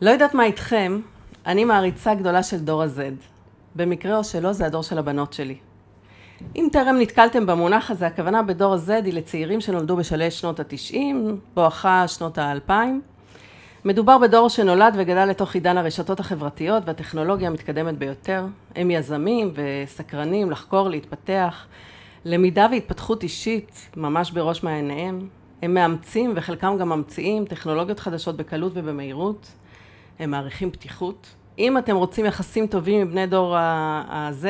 לא יודעת מה איתכם, אני מעריצה גדולה של דור ה-Z. במקרה או שלא, זה הדור של הבנות שלי. אם טרם נתקלתם במונח הזה, הכוונה בדור ה-Z היא לצעירים שנולדו בשלהי שנות ה-90, בואכה שנות ה-2000. מדובר בדור שנולד וגדל לתוך עידן הרשתות החברתיות והטכנולוגיה המתקדמת ביותר. הם יזמים וסקרנים לחקור, להתפתח, למידה והתפתחות אישית ממש בראש מעייניהם. הם מאמצים וחלקם גם ממציאים טכנולוגיות חדשות בקלות ובמהירות. הם מעריכים פתיחות. אם אתם רוצים יחסים טובים עם בני דור ה-Z,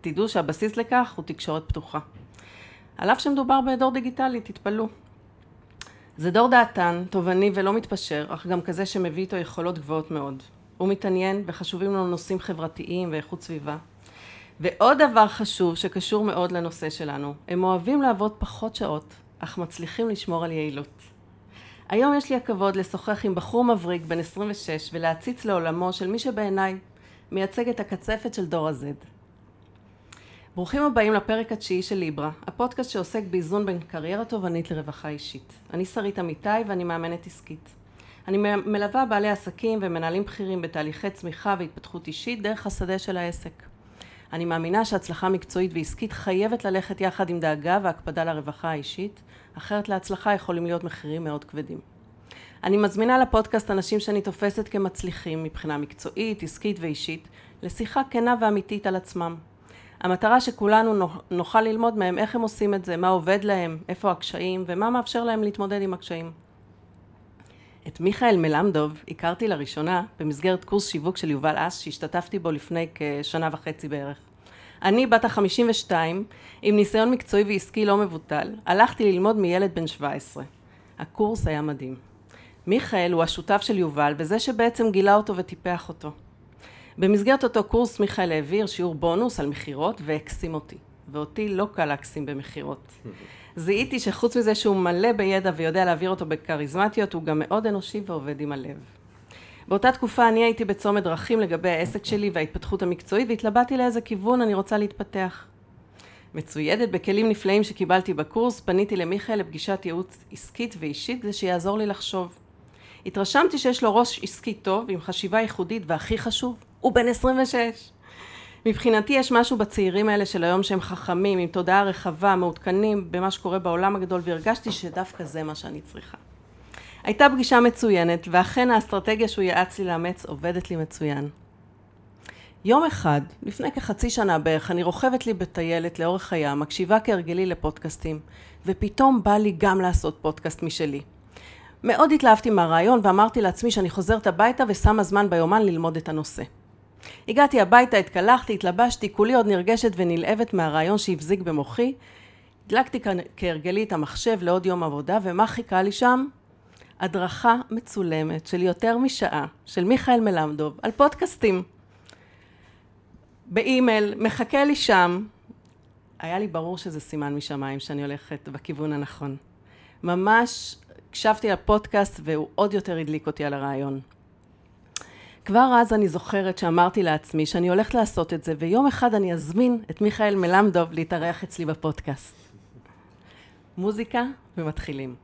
תדעו שהבסיס לכך הוא תקשורת פתוחה. על אף שמדובר בדור דיגיטלי, תתפלאו. זה דור דעתן, תובעני ולא מתפשר, אך גם כזה שמביא איתו יכולות גבוהות מאוד. הוא מתעניין וחשובים לו נושאים חברתיים ואיכות סביבה. ועוד דבר חשוב שקשור מאוד לנושא שלנו, הם אוהבים לעבוד פחות שעות, אך מצליחים לשמור על יעילות. היום יש לי הכבוד לשוחח עם בחור מבריק בן 26 ולהציץ לעולמו של מי שבעיניי מייצג את הקצפת של דור ה-Z. ברוכים הבאים לפרק התשיעי של ליברה, הפודקאסט שעוסק באיזון בין קריירה תובענית לרווחה אישית. אני שרית אמיתי ואני מאמנת עסקית. אני מלווה בעלי עסקים ומנהלים בכירים בתהליכי צמיחה והתפתחות אישית דרך השדה של העסק. אני מאמינה שהצלחה מקצועית ועסקית חייבת ללכת יחד עם דאגה והקפדה לרווחה האישית, אחרת להצלחה יכולים להיות מחירים מאוד כבדים. אני מזמינה לפודקאסט אנשים שאני תופסת כמצליחים מבחינה מקצועית, עסקית ואישית, לשיחה כנה ואמיתית על עצמם. המטרה שכולנו נוכל ללמוד מהם איך הם עושים את זה, מה עובד להם, איפה הקשיים ומה מאפשר להם להתמודד עם הקשיים. את מיכאל מלמדוב הכרתי לראשונה במסגרת קורס שיווק של יובל אש שהשתתפתי בו לפני כשנה וחצי בערך. אני בת החמישים ושתיים עם ניסיון מקצועי ועסקי לא מבוטל, הלכתי ללמוד מילד בן שבע עשרה. הקורס היה מדהים. מיכאל הוא השותף של יובל וזה שבעצם גילה אותו וטיפח אותו. במסגרת אותו קורס מיכאל העביר שיעור בונוס על מכירות והקסים אותי. ואותי לא קל להקסים במכירות. זיהיתי שחוץ מזה שהוא מלא בידע ויודע להעביר אותו בכריזמטיות, הוא גם מאוד אנושי ועובד עם הלב. באותה תקופה אני הייתי בצומת דרכים לגבי העסק שלי וההתפתחות המקצועית והתלבטתי לאיזה כיוון אני רוצה להתפתח. מצוידת בכלים נפלאים שקיבלתי בקורס, פניתי למיכאל לפגישת ייעוץ עסקית ואישית כדי שיעזור לי לחשוב. התרשמתי שיש לו ראש עסקי טוב עם חשיבה ייחודית והכי חשוב, הוא בן 26. מבחינתי יש משהו בצעירים האלה של היום שהם חכמים, עם תודעה רחבה, מעודכנים במה שקורה בעולם הגדול, והרגשתי שדווקא זה מה שאני צריכה. הייתה פגישה מצוינת, ואכן האסטרטגיה שהוא יעץ לי לאמץ עובדת לי מצוין. יום אחד, לפני כחצי שנה בערך, אני רוכבת לי בטיילת לאורך הים, מקשיבה כהרגלי לפודקאסטים, ופתאום בא לי גם לעשות פודקאסט משלי. מאוד התלהבתי מהרעיון ואמרתי לעצמי שאני חוזרת הביתה ושמה זמן ביומן ללמוד את הנושא. הגעתי הביתה, התקלחתי, התלבשתי, כולי עוד נרגשת ונלהבת מהרעיון שהבזיק במוחי. הדלקתי כהרגלי את המחשב לעוד יום עבודה, ומה חיכה לי שם? הדרכה מצולמת של יותר משעה, של מיכאל מלמדוב, על פודקאסטים. באימייל, מחכה לי שם. היה לי ברור שזה סימן משמיים שאני הולכת בכיוון הנכון. ממש הקשבתי לפודקאסט והוא עוד יותר הדליק אותי על הרעיון. כבר אז אני זוכרת שאמרתי לעצמי שאני הולכת לעשות את זה, ויום אחד אני אזמין את מיכאל מלמדוב להתארח אצלי בפודקאסט. מוזיקה ומתחילים.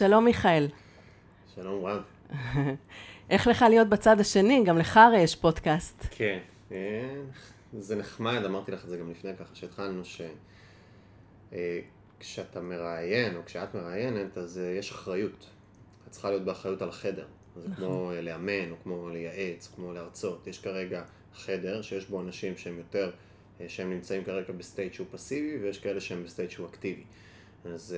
שלום מיכאל. שלום רב. איך לך להיות בצד השני? גם לך הרי יש פודקאסט. כן, אה, זה נחמד, אמרתי לך את זה גם לפני ככה שהתחלנו, שכשאתה אה, מראיין, או כשאת מראיינת, אז אה, יש אחריות. את צריכה להיות באחריות על החדר. זה נכון. כמו לאמן, או כמו לייעץ, או כמו להרצות. יש כרגע חדר שיש בו אנשים שהם יותר, שהם נמצאים כרגע ב state שהוא פסיבי, ויש כאלה שהם ב state שהוא אקטיבי. אז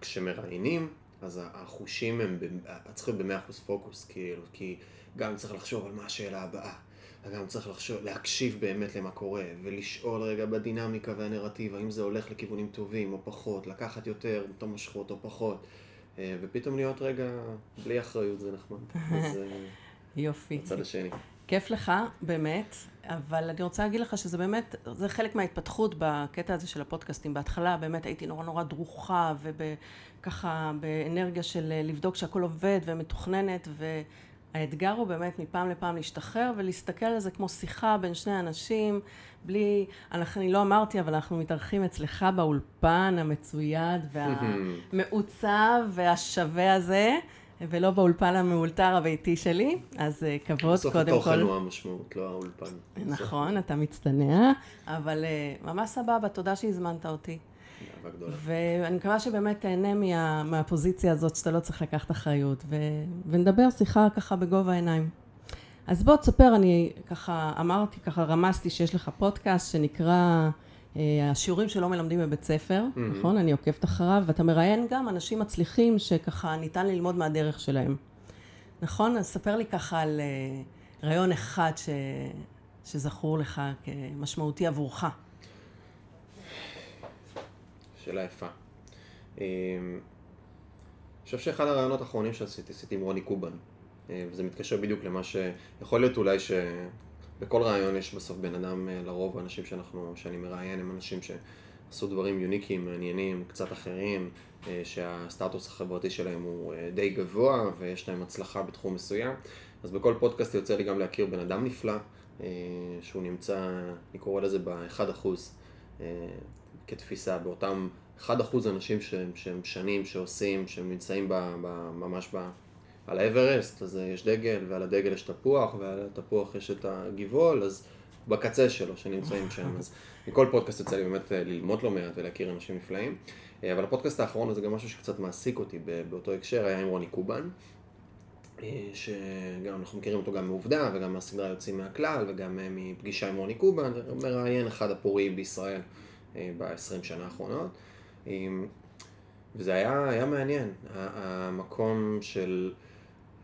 כשמראיינים, אז החושים הם, את צריכה להיות במאה אחוז פוקוס, כאילו, כי גם צריך לחשוב על מה השאלה הבאה. וגם צריך לחשוב, להקשיב באמת למה קורה, ולשאול רגע בדינמיקה והנרטיב, האם זה הולך לכיוונים טובים או פחות, לקחת יותר, אותו מושכות או פחות, אה, ופתאום להיות רגע בלי אחריות, זה נחמד. אז אה, יופי. בצד השני. כיף לך, באמת, אבל אני רוצה להגיד לך שזה באמת, זה חלק מההתפתחות בקטע הזה של הפודקאסטים. בהתחלה באמת הייתי נורא נורא דרוכה, וככה באנרגיה של לבדוק שהכל עובד ומתוכננת, האתגר הוא באמת מפעם לפעם להשתחרר ולהסתכל על זה כמו שיחה בין שני אנשים, בלי, אני לא אמרתי, אבל אנחנו מתארחים אצלך באולפן המצויד והמעוצב והשווה הזה, ולא באולפן המאולתר הביתי שלי, אז אה, כבוד קודם כל. בסוף התוכן הוא המשמעות, לא האולפן. נכון, אתה מצטנע, אבל אה, ממש סבבה, תודה שהזמנת אותי. ואני מקווה שבאמת תהנה מה, מהפוזיציה הזאת שאתה לא צריך לקחת אחריות, ו, ונדבר שיחה ככה בגובה העיניים. אז בוא תספר, אני ככה אמרתי, ככה רמזתי שיש לך פודקאסט שנקרא השיעורים שלא מלמדים בבית ספר, mm-hmm. נכון? אני עוקבת אחריו, ואתה מראיין גם אנשים מצליחים שככה ניתן ללמוד מהדרך שלהם. נכון? אז ספר לי ככה על אה, רעיון אחד ש... שזכור לך כמשמעותי עבורך. שאלה יפה. אמ, אני חושב שאחד הרעיונות האחרונים שעשיתי, עשיתי עם רוני קובן. אה, וזה מתקשר בדיוק למה שיכול להיות אולי שבכל רעיון יש בסוף בן אדם, אה, לרוב האנשים שאנחנו, שאני מראיין הם אנשים שעשו דברים יוניקיים, מעניינים, קצת אחרים, אה, שהסטטוס החברתי שלהם הוא די גבוה ויש להם הצלחה בתחום מסוים. אז בכל פודקאסט יוצא לי גם להכיר בן אדם נפלא, שהוא נמצא, אני קורא לזה ב-1% כתפיסה, באותם 1% אנשים שהם, שהם שנים, שעושים, שהם נמצאים ב, ב, ממש ב... על האברסט, אז יש דגל, ועל הדגל יש תפוח, ועל התפוח יש את הגבעול, אז בקצה שלו שנמצאים שם. אז מכל פודקאסט יוצא לי באמת אה, ללמוד לא מעט ולהכיר אנשים נפלאים. אה, אבל הפודקאסט האחרון הזה גם משהו שקצת מעסיק אותי באותו הקשר, היה עם רוני קובן. אה, שגם אנחנו מכירים אותו גם מעובדה וגם מהסדרה יוצאים מהכלל וגם מפגישה עם רוני קובן, מראיין אחד הפוריים בישראל ב-20 שנה האחרונות. וזה היה, היה מעניין, המקום של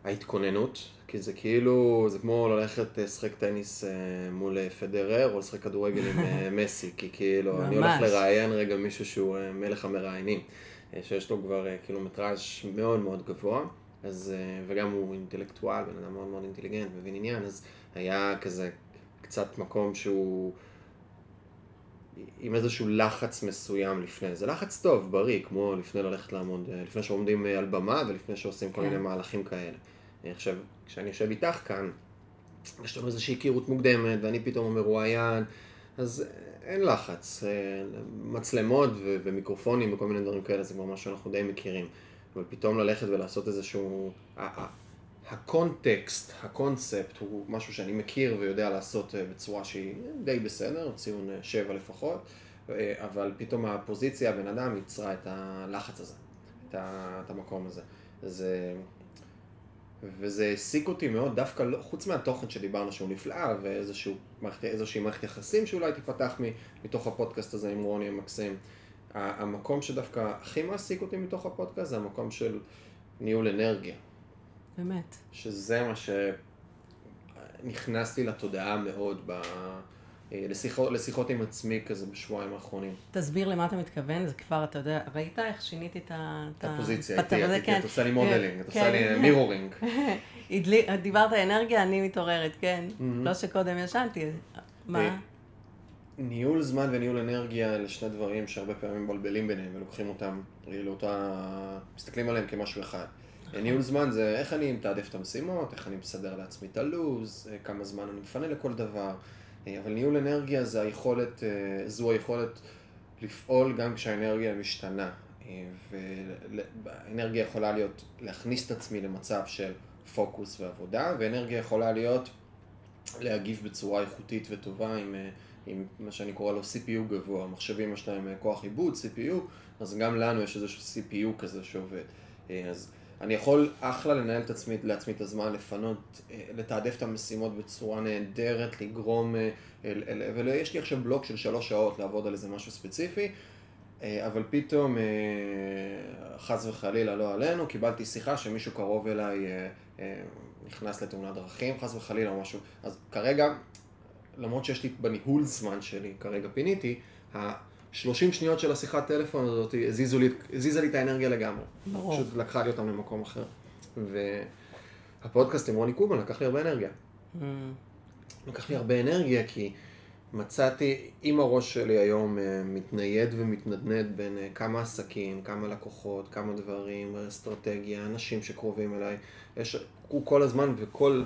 ההתכוננות, כי זה כאילו, זה כמו ללכת לשחק טניס אה, מול אה, פדרר, או לשחק כדורגל עם אה, מסי, כי כאילו, ממש. אני הולך לראיין רגע מישהו שהוא מלך המראיינים, שיש לו כבר קילומטראז' מאוד מאוד גבוה, אז, וגם הוא אינטלקטואל, בן אדם מאוד מאוד אינטליגנט, מבין עניין, אז היה כזה קצת מקום שהוא... עם איזשהו לחץ מסוים לפני. זה לחץ טוב, בריא, כמו לפני ללכת לעמוד, לפני שעומדים על במה ולפני שעושים כל כן. מיני מהלכים כאלה. עכשיו, כשאני יושב איתך כאן, יש לנו איזושהי היכרות מוקדמת, ואני פתאום מרואיין, אז אין לחץ. אה, מצלמות ו- ומיקרופונים וכל מיני דברים כאלה, זה כבר משהו שאנחנו די מכירים. אבל פתאום ללכת ולעשות איזשהו... הקונטקסט, הקונספט, הוא משהו שאני מכיר ויודע לעשות אה, בצורה שהיא די בסדר, ציון אה, שבע לפחות, אבל פתאום הפוזיציה, הבן אדם ייצרה את הלחץ הזה, את המקום הזה. זה... וזה העסיק אותי מאוד, דווקא לא, חוץ מהתוכן שדיברנו שהוא נפלא, ואיזושהי מערכת יחסים שאולי תיפתח מתוך הפודקאסט הזה עם רוני המקסים. המקום שדווקא הכי מעסיק אותי מתוך הפודקאסט זה המקום של ניהול אנרגיה. באמת. שזה מה שנכנס לי לתודעה מאוד ב... אה, לשיחות, לשיחות עם עצמי כזה בשבועיים האחרונים. תסביר למה אתה מתכוון, זה כבר, אתה יודע, ראית איך שיניתי את ה... את הפוזיציה, את כן. עושה לי modeling, את עושה לי mirroring. דיברת אנרגיה, אני מתעוררת, כן. לא שקודם ישנתי, מה? אה, ניהול זמן וניהול אנרגיה אלה שני דברים שהרבה פעמים מבלבלים ביניהם ולוקחים אותם לאותה, מסתכלים עליהם כמשהו אחד. נכון. ניהול זמן זה איך אני מתעדף את המשימות, איך אני מסדר לעצמי את הלו"ז, אה, כמה זמן אני מפנה לכל דבר. אה, אבל ניהול אנרגיה זה היכולת, אה, זו היכולת לפעול גם כשהאנרגיה משתנה. אה, ואנרגיה יכולה להיות להכניס את עצמי למצב של פוקוס ועבודה, ואנרגיה יכולה להיות להגיב בצורה איכותית וטובה עם, עם מה שאני קורא לו CPU גבוה. המחשבים יש להם כוח עיבוד, CPU, אז גם לנו יש איזשהו CPU כזה שעובד. אז אני יכול אחלה לנהל את עצמי, לעצמי את הזמן, לפנות, אה, לתעדף את המשימות בצורה נהדרת, לגרום, אה, ויש לי עכשיו בלוק של שלוש שעות לעבוד על איזה משהו ספציפי, אה, אבל פתאום, חס וחלילה, לא עלינו, קיבלתי שיחה שמישהו קרוב אליי נכנס לתאונת דרכים, חס וחלילה או משהו. אז כרגע, למרות שיש לי בניהול זמן שלי, כרגע פיניתי, 30 שניות של השיחת טלפון הזאת הזיזו לי, הזיזה לי את האנרגיה לגמרי. ברור. פשוט לקחה לי אותם למקום אחר. והפודקאסט עם רוני קובן לקח לי הרבה אנרגיה. Mm. לקח לי הרבה אנרגיה כי מצאתי, אם הראש שלי היום אה, מתנייד ומתנדנד בין אה, כמה עסקים, כמה לקוחות, כמה דברים, אסטרטגיה, אנשים שקרובים אליי, יש הוא כל הזמן וכל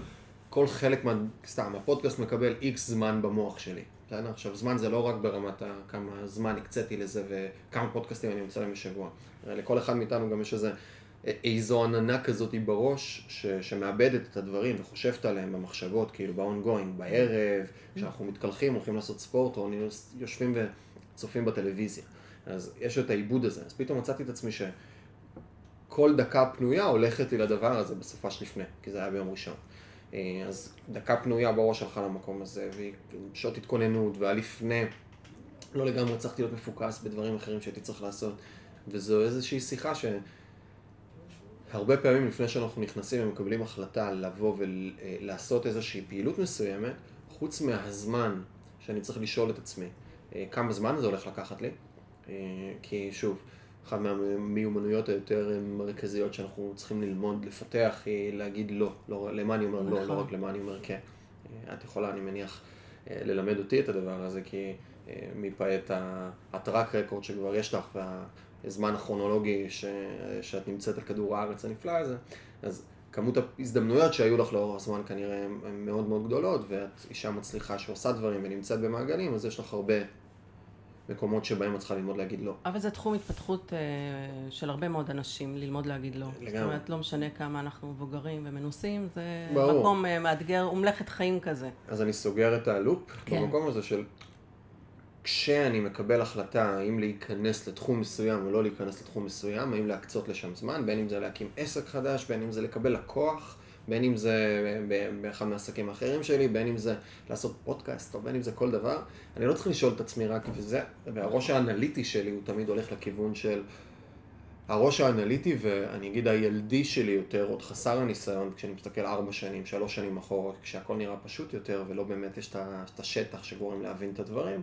כל חלק מה... סתם, הפודקאסט מקבל איקס זמן במוח שלי. בסדר? עכשיו, זמן זה לא רק ברמת. כמה זמן הקציתי לזה וכמה פודקאסטים אני אמצא להם בשבוע. לכל אחד מאיתנו גם יש איזה... איזו עננה כזאת בראש, ש, שמאבדת את הדברים וחושבת עליהם במחשבות, כאילו ב-ongoing, בערב, כשאנחנו מתקלחים, הולכים לעשות ספורט, או יושבים וצופים בטלוויזיה. אז יש את העיבוד הזה. אז פתאום מצאתי את עצמי שכל דקה פנויה הולכת לי לדבר הזה בסופה של לפני, כי זה היה ביום ראשון. אה, אז דקה פנויה בראש הלכה למקום הזה, ושעות התכוננות, והיה לפני, לא לגמרי הצלחתי להיות מפוקס בדברים אחרים שהייתי צריך לעשות. וזו איזושהי שיחה ש... הרבה פעמים לפני שאנחנו נכנסים ומקבלים החלטה לבוא ולעשות איזושהי פעילות מסוימת, חוץ מהזמן שאני צריך לשאול את עצמי אה, כמה זמן זה הולך לקחת לי, אה, כי שוב, אחת מהמיומנויות היותר מרכזיות שאנחנו צריכים ללמוד, לפתח, היא להגיד לא, לא למה אני אומר לא, לא נכון. רק למה אני אומר כן. אה, את יכולה, אני מניח, ללמד אותי את הדבר הזה, כי מפאת הטראק רקורד שכבר יש לך, וה... הזמן הכרונולוגי ש... שאת נמצאת על כדור הארץ הנפלא הזה, אז כמות ההזדמנויות שהיו לך לאור הזמן כנראה הן מאוד מאוד גדולות, ואת אישה מצליחה שעושה דברים ונמצאת במעגלים, אז יש לך הרבה מקומות שבהם את צריכה ללמוד להגיד לא. אבל זה תחום התפתחות uh, של הרבה מאוד אנשים, ללמוד להגיד לא. לגמרי. זאת אומרת, לא משנה כמה אנחנו מבוגרים ומנוסים, זה ברור. מקום uh, מאתגר, הוא מלאכת חיים כזה. אז אני סוגר את הלופ כן. במקום הזה של כשאני מקבל החלטה האם להיכנס לתחום מסוים או לא להיכנס לתחום מסוים, האם להקצות לשם זמן, בין אם זה להקים עסק חדש, בין אם זה לקבל לקוח, בין אם זה באחד מהעסקים האחרים שלי, בין אם זה לעשות פודקאסט, או בין אם זה כל דבר, אני לא צריך לשאול את עצמי רק וזה, והראש האנליטי שלי הוא תמיד הולך לכיוון של הראש האנליטי, ואני אגיד הילדי שלי יותר, עוד חסר הניסיון, כשאני מסתכל ארבע שנים, שלוש שנים אחורה, כשהכל נראה פשוט יותר, ולא באמת יש את השטח שגורם להבין את הדברים.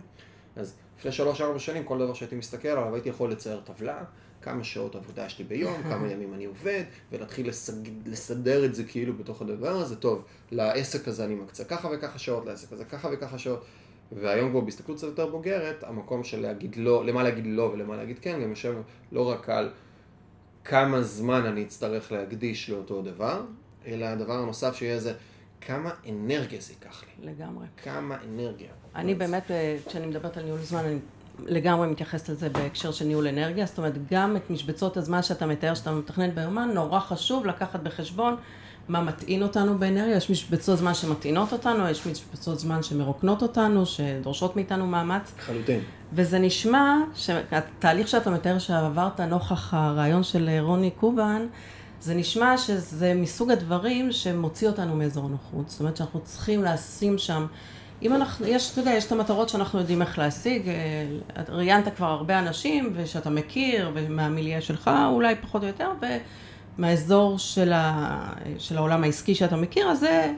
אז לפני שלוש-ארבע שנים, כל דבר שהייתי מסתכל עליו, הייתי יכול לצייר טבלה, כמה שעות עבודה יש לי ביום, כמה ימים אני עובד, ולהתחיל לסג... לסדר את זה כאילו בתוך הדבר הזה, טוב, לעסק הזה אני מקצה ככה וככה שעות, לעסק הזה ככה וככה שעות. והיום כבר בהסתכלות קצת יותר בוגרת, המקום של להגיד לא, למה להגיד לא ולמה להגיד כן, גם יושב לא רק על כמה זמן אני אצטרך להקדיש לאותו דבר, אלא הדבר הנוסף שיהיה זה כמה אנרגיה זה ייקח לי. לגמרי. כמה אנרגיה. אני באמת, אה, כשאני מדברת על ניהול זמן, אני לגמרי מתייחסת לזה בהקשר של ניהול אנרגיה, זאת אומרת, גם את משבצות הזמן שאתה מתאר, שאתה מתכנן ביומן, נורא חשוב לקחת בחשבון מה מטעין אותנו באנרגיה, יש משבצות זמן שמטעינות אותנו, יש משבצות זמן שמרוקנות אותנו, שדורשות מאיתנו מאמץ. חלוטין. וזה נשמע, שהתהליך שאתה מתאר שעברת נוכח הרעיון של רוני קובן, זה נשמע שזה מסוג הדברים שמוציא אותנו מאזור הנוחות. זאת אומרת שאנחנו צריכים לשים שם, אם אנחנו, יש, אתה יודע, יש את המטרות שאנחנו יודעים איך להשיג, אה, ראיינת כבר הרבה אנשים ושאתה מכיר, ומהמיליה שלך אולי פחות או יותר, ומהאזור של, ה, של העולם העסקי שאתה מכיר, אז זה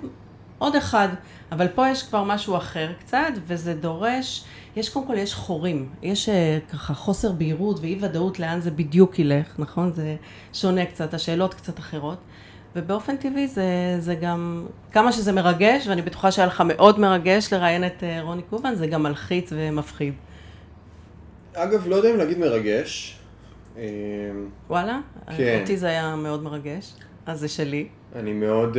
עוד אחד. אבל פה יש כבר משהו אחר קצת, וזה דורש, יש קודם כל, יש חורים, יש אה, ככה חוסר בהירות ואי ודאות לאן זה בדיוק ילך, נכון? זה שונה קצת, השאלות קצת אחרות. ובאופן טבעי זה, זה גם, כמה שזה מרגש, ואני בטוחה שהיה לך מאוד מרגש לראיין את אה, רוני קובן, זה גם מלחיץ ומפחיד. אגב, לא יודע אם להגיד מרגש. אה, וואלה? כן. אותי זה היה מאוד מרגש, אז זה שלי. אני מאוד uh,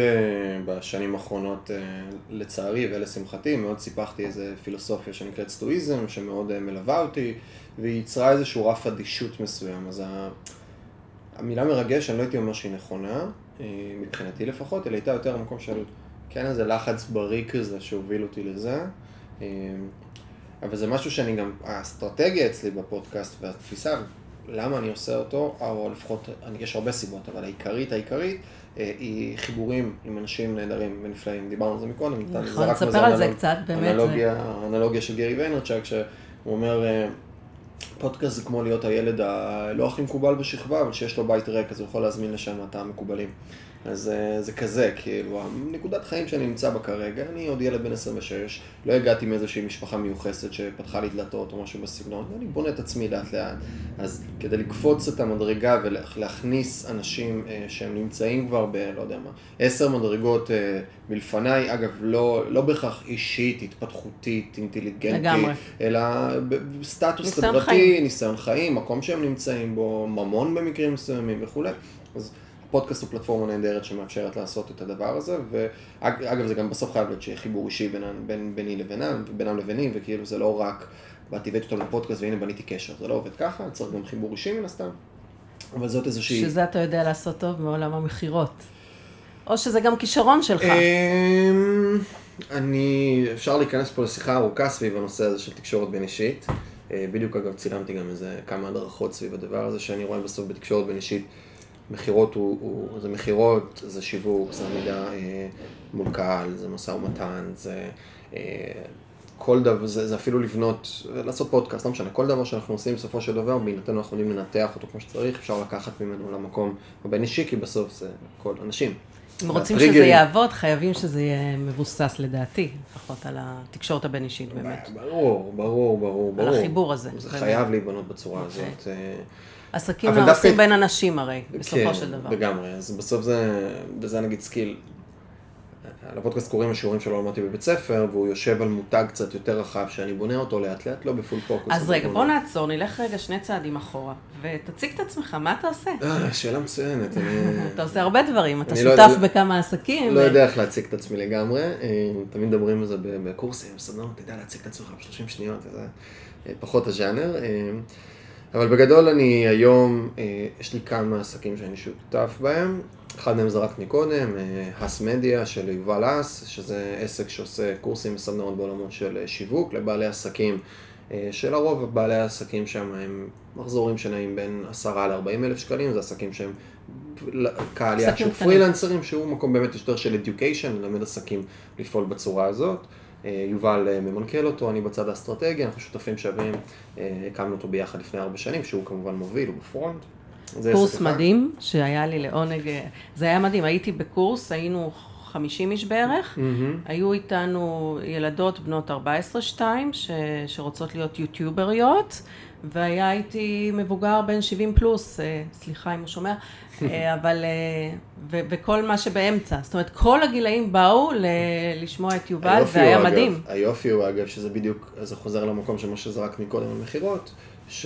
בשנים האחרונות, לצערי ולשמחתי, מאוד סיפחתי איזה פילוסופיה שנקראת סטואיזם, שמאוד מלווה אותי, והיא ייצרה איזשהו רף אדישות מסוים. אז. המילה מרגש, אני לא הייתי אומר שהיא נכונה, מבחינתי לפחות, אלא הייתה יותר מקום של כן איזה לחץ בריא כזה שהוביל אותי לזה. Uh, אבל זה משהו שאני גם, האסטרטגיה אצלי בפודקאסט והתפיסה, למה אני עושה אותו, או לפחות, יש הרבה סיבות, אבל העיקרית, העיקרית, אה, היא חיבורים עם אנשים נהדרים ונפלאים. דיברנו על זה מקודם. נכון, תספר על זה קצת, באמת. אנלוגיה, אנלוגיה של גרי ויינרצ'ק, שהוא אומר, אה, פודקאסט זה כמו להיות הילד הלא הכי מקובל בשכבה, אבל שיש לו בית ריק, אז הוא יכול להזמין לשם את המקובלים. אז אה, זה כזה, כאילו, נקודת חיים שאני נמצא בה כרגע, אני עוד ילד בן 26, לא הגעתי מאיזושהי משפחה מיוחסת שפתחה לי דלתות או משהו בסגנון, ואני בונה את עצמי לאט לאט. אז כדי לקפוץ את המדרגה ולהכניס אנשים אה, שהם נמצאים כבר ב, לא יודע מה, עשר מדרגות אה, מלפניי, אגב, לא, לא בהכרח אישית, התפתחותית, אינטליגנטית, לגמרי. אלא סטטוס חברתי, ניסיון חיים, מקום שהם נמצאים בו, ממון במקרים מסוימים וכולי. אז פודקאסט הוא פלטפורמה נהדרת שמאפשרת לעשות את הדבר הזה, ואגב זה גם בסוף חייב להיות שיהיה חיבור אישי בין, בין, ביני לבינם, ובינם לביני, וכאילו זה לא רק באתי הבאתי אותם לפודקאסט והנה בניתי קשר, זה לא עובד ככה, צריך גם חיבור אישי מן הסתם, אבל זאת איזושהי... שזה אתה יודע לעשות טוב מעולם המכירות. או שזה גם כישרון שלך. אמ, אני, אפשר להיכנס פה לשיחה ארוכה סביב הנושא הזה של תקשורת בין אישית. אה, בדיוק אגב צילמתי גם איזה כמה הדרכות סביב הדבר הזה, שאני רואה בסוף בתקשורת בין אישית, מכירות הוא, הוא, זה מכירות, זה שיווק, זה עמידה אה, מול קהל, זה משא ומתן, זה אה, כל דבר, זה, זה אפילו לבנות, לעשות פודקאסט, לא משנה, כל דבר שאנחנו עושים בסופו של דבר, בהינתן אנחנו יודעים לנתח אותו כמו שצריך, אפשר לקחת ממנו למקום הבין אישי, כי בסוף זה כל אנשים. אם רוצים שזה יעבוד, חייבים שזה יהיה מבוסס לדעתי, לפחות על התקשורת הבין-אישית באמת. ברור, ברור, ברור, ברור. על החיבור הזה. זה חייב להיבנות בצורה אוקיי. הזאת. עסקים לא עושים בין אנשים הרי, בסופו של דבר. כן, לגמרי, אז בסוף זה, וזה נגיד skill לפודקאסט קוראים השיעורים שלא למדתי בבית ספר, והוא יושב על מותג קצת יותר רחב שאני בונה אותו לאט לאט, לא ב full focus. אז רגע, בוא נעצור, נלך רגע שני צעדים אחורה, ותציג את עצמך, מה אתה עושה? אה, שאלה מצוינת. אתה עושה הרבה דברים, אתה לא שותף בכמה עסקים. לא יודע איך להציג את עצמי לגמרי, אה, תמיד מדברים על זה בקורסים, בסדנות, אתה יודע להציג את עצמך ב-30 שניות, זה אה, פחות הז'אנר. אבל בגדול אני היום, יש לי כמה עסקים שאני שותף בהם. אחד מהם זרקתי קודם, האס אה, מדיה של יובל האס, שזה עסק שעושה קורסים וסדנאות בעולמות של אה, שיווק לבעלי עסקים, אה, שלרוב בעלי העסקים שם הם מחזורים שנעים בין 10 ל-40 אלף שקלים, זה עסקים שהם קהל יעד של פרילנסרים, שהוא מקום באמת יותר של education, ללמד עסקים לפעול בצורה הזאת. יובל ממנכ"ל אותו, אני בצד האסטרטגי, אנחנו שותפים שווים, הקמנו אותו ביחד לפני ארבע שנים, שהוא כמובן מוביל, הוא בפרונט. קורס מדהים, שהיה לי לעונג, זה היה מדהים, הייתי בקורס, היינו 50 איש בערך, mm-hmm. היו איתנו ילדות בנות 14-2 ש, שרוצות להיות יוטיובריות, והיה איתי מבוגר בן 70 פלוס, אה, סליחה אם הוא שומע, אה, אבל, אה, ו, וכל מה שבאמצע, זאת אומרת כל הגילאים באו ל, לשמוע את יובל, והיה מדהים. היופי הוא אגב, שזה בדיוק, זה חוזר למקום של מה שזרק מקודם על מכירות, ש...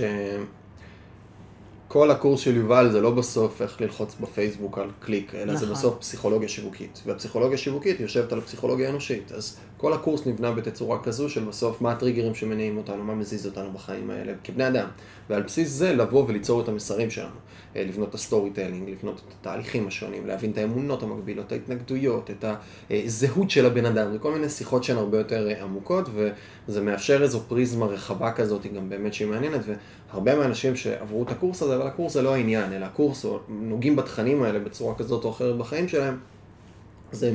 כל הקורס של יובל זה לא בסוף איך ללחוץ בפייסבוק על קליק, אלא נכון. זה בסוף פסיכולוגיה שיווקית. והפסיכולוגיה שיווקית יושבת על הפסיכולוגיה האנושית. אז כל הקורס נבנה בתצורה כזו של בסוף מה הטריגרים שמניעים אותנו, מה מזיז אותנו בחיים האלה כבני אדם. ועל בסיס זה לבוא וליצור את המסרים שלנו. אה, לבנות את ה storytelling, לבנות את התהליכים השונים, להבין את האמונות המקבילות, ההתנגדויות, את הזהות של הבן אדם, זה כל מיני שיחות שהן הרבה יותר אה, עמוקות, וזה מאפשר איזו פריזמה רחבה כזאת, גם באמת שהיא מעניינת, והרבה מהאנשים שעברו את הקורס הזה, אבל הקורס זה לא העניין, אלא הקורס, או נוגעים בתכנים האלה בצורה כזאת או אחרת בחיים שלהם, זה,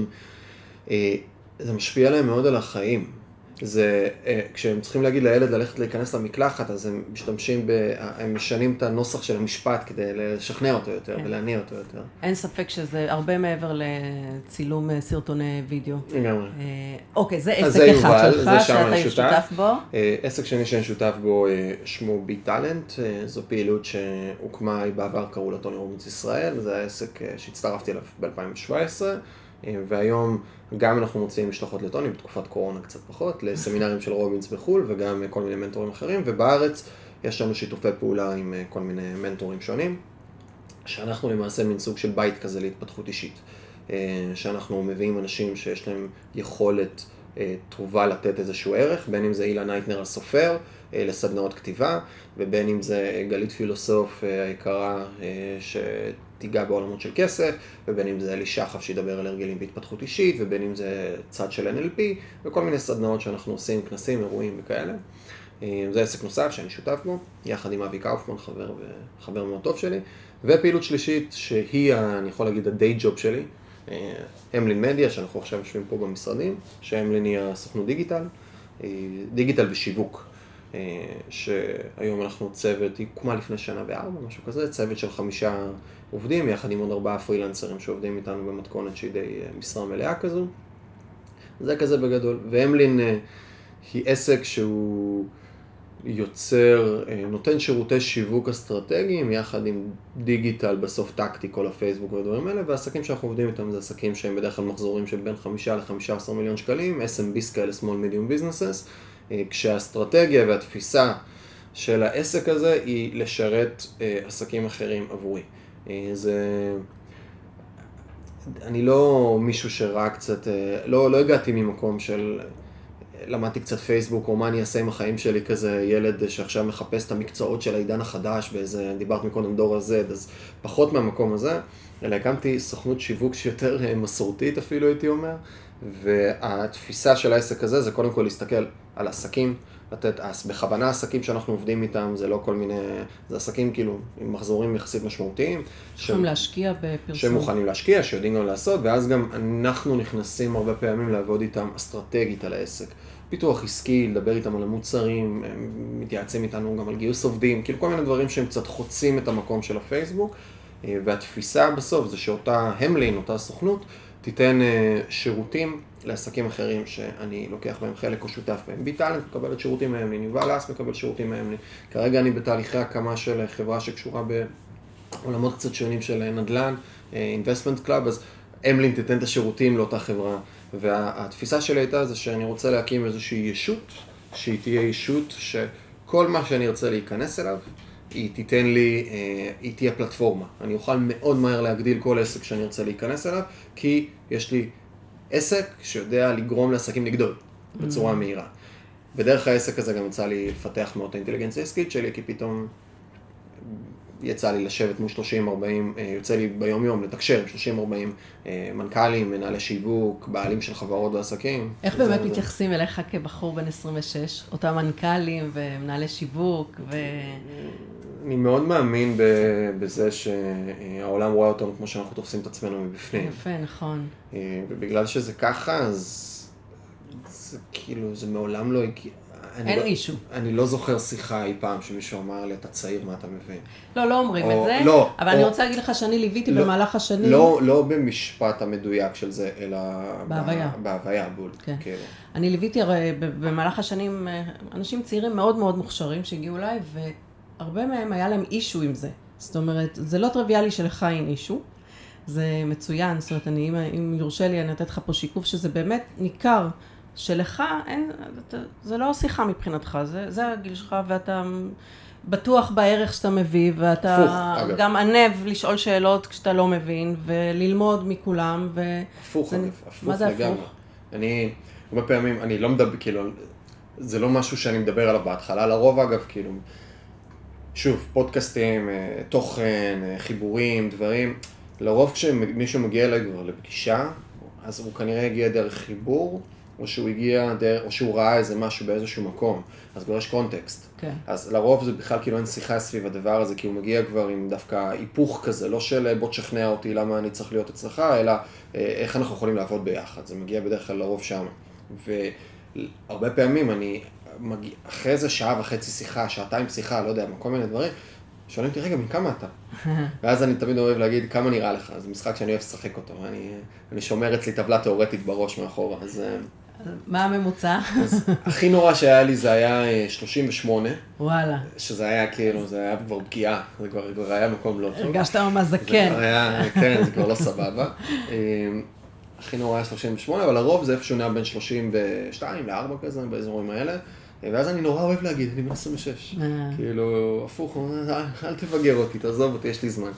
אה, זה משפיע עליהם מאוד על החיים. זה, אה, כשהם צריכים להגיד לילד ללכת להיכנס למקלחת, אז הם משתמשים, ב, הם משנים את הנוסח של המשפט כדי לשכנע אותו יותר כן. ולהניע אותו יותר. אין ספק שזה הרבה מעבר לצילום אה, סרטוני וידאו. לגמרי. אה, אוקיי, זה עסק זה אחד יובל, שלך, שאתה שותף בו. עסק שני שאני שותף בו שמו בי טאלנט, זו פעילות שהוקמה בעבר, קראו לה טוני רובינס ישראל, זה העסק שהצטרפתי אליו ב-2017. והיום גם אנחנו מוציאים משלחות לטוני, בתקופת קורונה קצת פחות, לסמינרים של רובינס בחו"ל וגם כל מיני מנטורים אחרים, ובארץ יש לנו שיתופי פעולה עם אה, כל מיני מנטורים שונים, שאנחנו למעשה מין סוג של בית כזה להתפתחות אישית, אה, שאנחנו מביאים אנשים שיש להם יכולת אה, טובה לתת איזשהו ערך, בין אם זה אילן הייטנר הסופר, לסדנאות כתיבה, ובין אם זה גלית פילוסוף היקרה תיגע בעולמות של כסף, ובין אם זה אלי שחף שידבר על הרגלים בהתפתחות אישית, ובין אם זה צד של NLP, וכל מיני סדנאות שאנחנו עושים, כנסים, אירועים וכאלה. אה, זה עסק נוסף שאני שותף בו, יחד עם אבי קאופמן, חבר, חבר מאוד טוב שלי, ופעילות שלישית שהיא, אני יכול להגיד, הדיי ג'וב שלי, אה, אמלין מדיה, שאנחנו עכשיו יושבים פה במשרדים, שאמלין היא הסוכנות דיגיטל, אה, דיגיטל ושיווק. שהיום אנחנו צוות, היא הוקמה לפני שנה בארבע, משהו כזה, צוות של חמישה עובדים, יחד עם עוד ארבעה פרילנסרים שעובדים איתנו במתכונת שהיא די אה, משרה מלאה כזו. זה כזה בגדול. והמלין אה, היא עסק שהוא יוצר, אה, נותן שירותי שיווק אסטרטגיים יחד עם דיגיטל, בסוף טקטי, כל הפייסבוק והדברים האלה, והעסקים שאנחנו עובדים איתם זה עסקים שהם בדרך כלל מחזורים של בין חמישה לחמישה עשר מיליון שקלים, SMBs כאלה, small medium businesses, כשהאסטרטגיה והתפיסה של העסק הזה היא לשרת עסקים אחרים עבורי. אה, זה אני לא מישהו שראה קצת, אה, לא, לא הגעתי ממקום של, למדתי קצת פייסבוק, או מה אני אעשה עם החיים שלי, כזה ילד שעכשיו מחפש את המקצועות של העידן החדש, באיזה, דיברת מקודם דור ה-Z, אז פחות מהמקום הזה, אלא הקמתי סוכנות שיווק שיותר אה, מסורתית אפילו, הייתי אומר, והתפיסה של העסק הזה זה קודם כל להסתכל על עסקים, לתת, בכוונה עסקים שאנחנו עובדים איתם, זה לא כל מיני, זה עסקים כאילו עם מחזורים יחסית משמעותיים. יכולים להשקיע בפרסום. שהם מוכנים להשקיע, שיודעים גם לעשות, ואז גם אנחנו נכנסים הרבה פעמים לעבוד איתם אסטרטגית על העסק. פיתוח עסקי, לדבר איתם על המוצרים, הם מתייעצים איתנו גם על גיוס עובדים, כאילו כל מיני דברים שהם קצת חוצים את המקום של הפייסבוק, אה, והתפיסה בסוף זה שאותה המלין, אותה סוכנות, תיתן אה, שירותים לעסקים אחרים שאני לוקח בהם חלק או שותף בהם. ביטלנט מקבלת שירותים מהמלין, יובל אס מקבל שירותים מהמלין. כרגע אני בתהליכי הקמה של חברה שקשורה בעולמות קצת שונים של נדל"ן, investment club, אז המלין תיתן את השירותים לאותה חברה. והתפיסה שלי הייתה זה שאני רוצה להקים איזושהי ישות, שהיא תהיה ישות שכל מה שאני ארצה להיכנס אליו, היא תיתן לי, אה, היא תהיה פלטפורמה. אני אוכל מאוד מהר להגדיל כל עסק שאני ארצה להיכנס אליו, כי יש לי עסק שיודע לגרום לעסקים לגדול בצורה mm. מהירה. בדרך העסק הזה גם יצא לי לפתח מאוד את האינטליגנציה העסקית שלי, כי פתאום יצא לי לשבת מול 30-40, אה, יוצא לי ביום יום לתקשר עם 30-40 אה, מנכ"לים, מנהלי שיווק, בעלים של חברות ועסקים. איך באמת זה... מתייחסים אליך כבחור בן 26, אותם מנכ"לים ומנהלי שיווק ו... אני מאוד מאמין בזה שהעולם רואה אותנו כמו שאנחנו תופסים את עצמנו מבפנים. יפה, נכון. אה, ובגלל שזה ככה, אז זה כאילו, זה מעולם לא הגיע. אין לא, מישהו. אני לא זוכר שיחה אי פעם שמישהו אמר לי, אתה צעיר, מה אתה מבין? לא, לא אומרים או, את זה, לא, אבל או, אני רוצה להגיד לך שאני ליוויתי לא, במהלך השנים. לא, לא במשפט המדויק של זה, אלא... בהוויה. בהוויה, בול. כן. כן. אני ליוויתי הרי במהלך השנים אה, אנשים צעירים מאוד מאוד מוכשרים שהגיעו אליי, והרבה מהם היה להם אישו עם זה. זאת אומרת, זה לא טריוויאלי שלך אין אישו. זה מצוין, זאת אומרת, אני, אם, אם יורשה לי, אני אתן לך פה שיקוף שזה באמת ניכר שלך אין, זה לא שיחה מבחינתך, זה, זה הגיל שלך ואתה בטוח בערך שאתה מביא, ואתה הפוך, גם ענב לשאול שאלות כשאתה לא מבין, וללמוד מכולם, ו... הפוך, זה, הפוך מה זה לגמרי. הפוך? אני, הרבה פעמים, אני לא מדבר, כאילו, זה לא משהו שאני מדבר עליו בהתחלה, לרוב אגב, כאילו, שוב, פודקאסטים, אה, תוכן, אה, חיבורים, דברים, לרוב כשמישהו מגיע אליי כבר לפגישה, אז הוא כנראה הגיע דרך חיבור. או שהוא הגיע, דרך, או שהוא ראה איזה משהו באיזשהו מקום, אז כבר יש קונטקסט. כן. אז לרוב זה בכלל כאילו אין שיחה סביב הדבר הזה, כי הוא מגיע כבר עם דווקא היפוך כזה, לא של בוא תשכנע אותי למה אני צריך להיות אצלך, אלא אה, איך אנחנו יכולים לעבוד ביחד. זה מגיע בדרך כלל לרוב שם. והרבה פעמים אני מגיע, אחרי איזה שעה וחצי שיחה, שעתיים שיחה, לא יודע, כל מיני דברים, שואלים אותי, רגע, בן כמה אתה? ואז אני תמיד אוהב להגיד, כמה נראה לך? זה משחק שאני אוהב לשחק אותו, ואני אני שומר אצלי טבלה תיאורטית בראש מאחורה, אז... אה, מה הממוצע? הכי נורא שהיה לי זה היה 38. אה, וואלה. שזה היה כאילו, זה היה כבר פגיעה, זה כבר, כבר היה מקום לא טוב. הרגשת ממש זקן. כן, זה כבר לא סבבה. אה, הכי נורא היה 38, אבל לרוב זה איפשהו נע בין 32 ל-4 כזה, באזורים האלה. ואז אני נורא אוהב להגיד, אני בן 26. כאילו, הפוך, אל תבגר אותי, תעזוב אותי, יש לי זמן.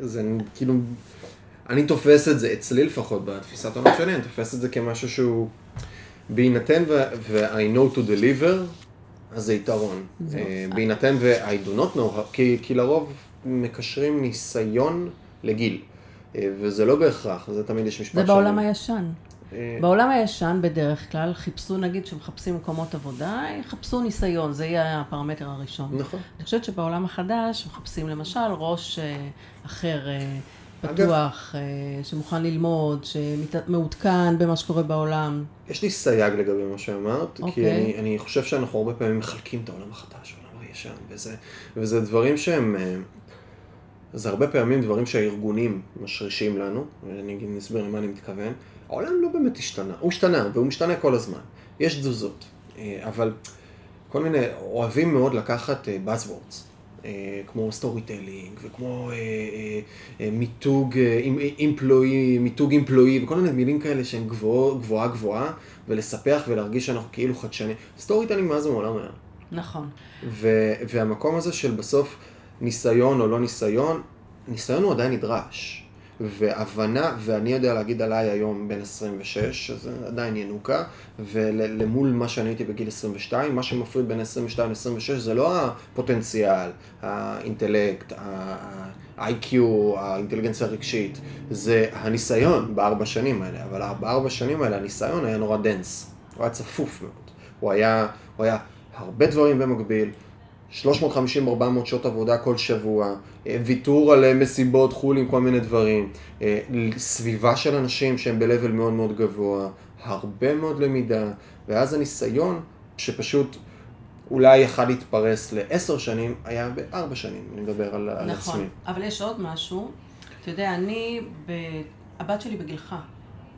זה כאילו, אני תופס את זה, אצלי לפחות, בתפיסת עולם שלי, אני תופס את זה כמשהו שהוא... בהינתן ו-I know to deliver, אז זה יתרון. אה, בהינתן ו-I do not know, כי, כי לרוב מקשרים ניסיון לגיל. אה, וזה לא בהכרח, זה תמיד יש משפט זה בעולם הישן. אה, בעולם הישן בדרך כלל חיפשו, נגיד שמחפשים מקומות עבודה, יחפשו ניסיון, זה יהיה הפרמטר הראשון. נכון. אני חושבת שבעולם החדש מחפשים למשל ראש אחר. פתוח, אגב, שמוכן ללמוד, שמעודכן במה שקורה בעולם. יש לי סייג לגבי מה שאמרת, okay. כי אוקיי. אני, אני חושב שאנחנו הרבה פעמים מחלקים את העולם החדש, העולם הישן, וזה, וזה דברים שהם, אה, זה הרבה פעמים דברים שהארגונים משרישים לנו, ואני אסביר למה אני מתכוון. העולם לא באמת השתנה, הוא השתנה, והוא משתנה כל הזמן. יש תזוזות, אה, אבל כל מיני, אוהבים מאוד לקחת אה, buzzwords. אה, כמו storytelling, וכמו אה, אה, מיתוג employee, מיתוג employee, וכל מיני מילים כאלה שהן גבוה גבוהה גבוהה, ולספח ולהרגיש שאנחנו כאילו חדשנים. storytelling מאז ומעולם היה. נכון. והמקום הזה של בסוף ניסיון או לא ניסיון, ניסיון הוא עדיין נדרש. והבנה, ואני יודע להגיד עליי היום בן 26, שזה עדיין ינוקה, ולמול מה שאני הייתי בגיל 22, מה שמפריד בין 22 ל-26 זה לא הפוטנציאל, האינטלקט, ה-IQ, האינטליגנציה הרגשית, זה הניסיון בארבע שנים האלה, אבל בארבע שנים האלה הניסיון היה נורא dense, הוא היה צפוף מאוד, הוא היה, הוא היה הרבה דברים במקביל. 350-400 שעות עבודה כל שבוע, אה, ויתור על אה, מסיבות, חולים, כל מיני דברים, אה, סביבה של אנשים שהם ב-level מאוד מאוד גבוה, הרבה מאוד למידה, ואז הניסיון שפשוט אולי יכל להתפרס לעשר שנים, היה בארבע שנים, אני מדבר על, נכון, על עצמי. נכון, אבל יש עוד משהו, אתה יודע, אני, ב... הבת שלי בגילך,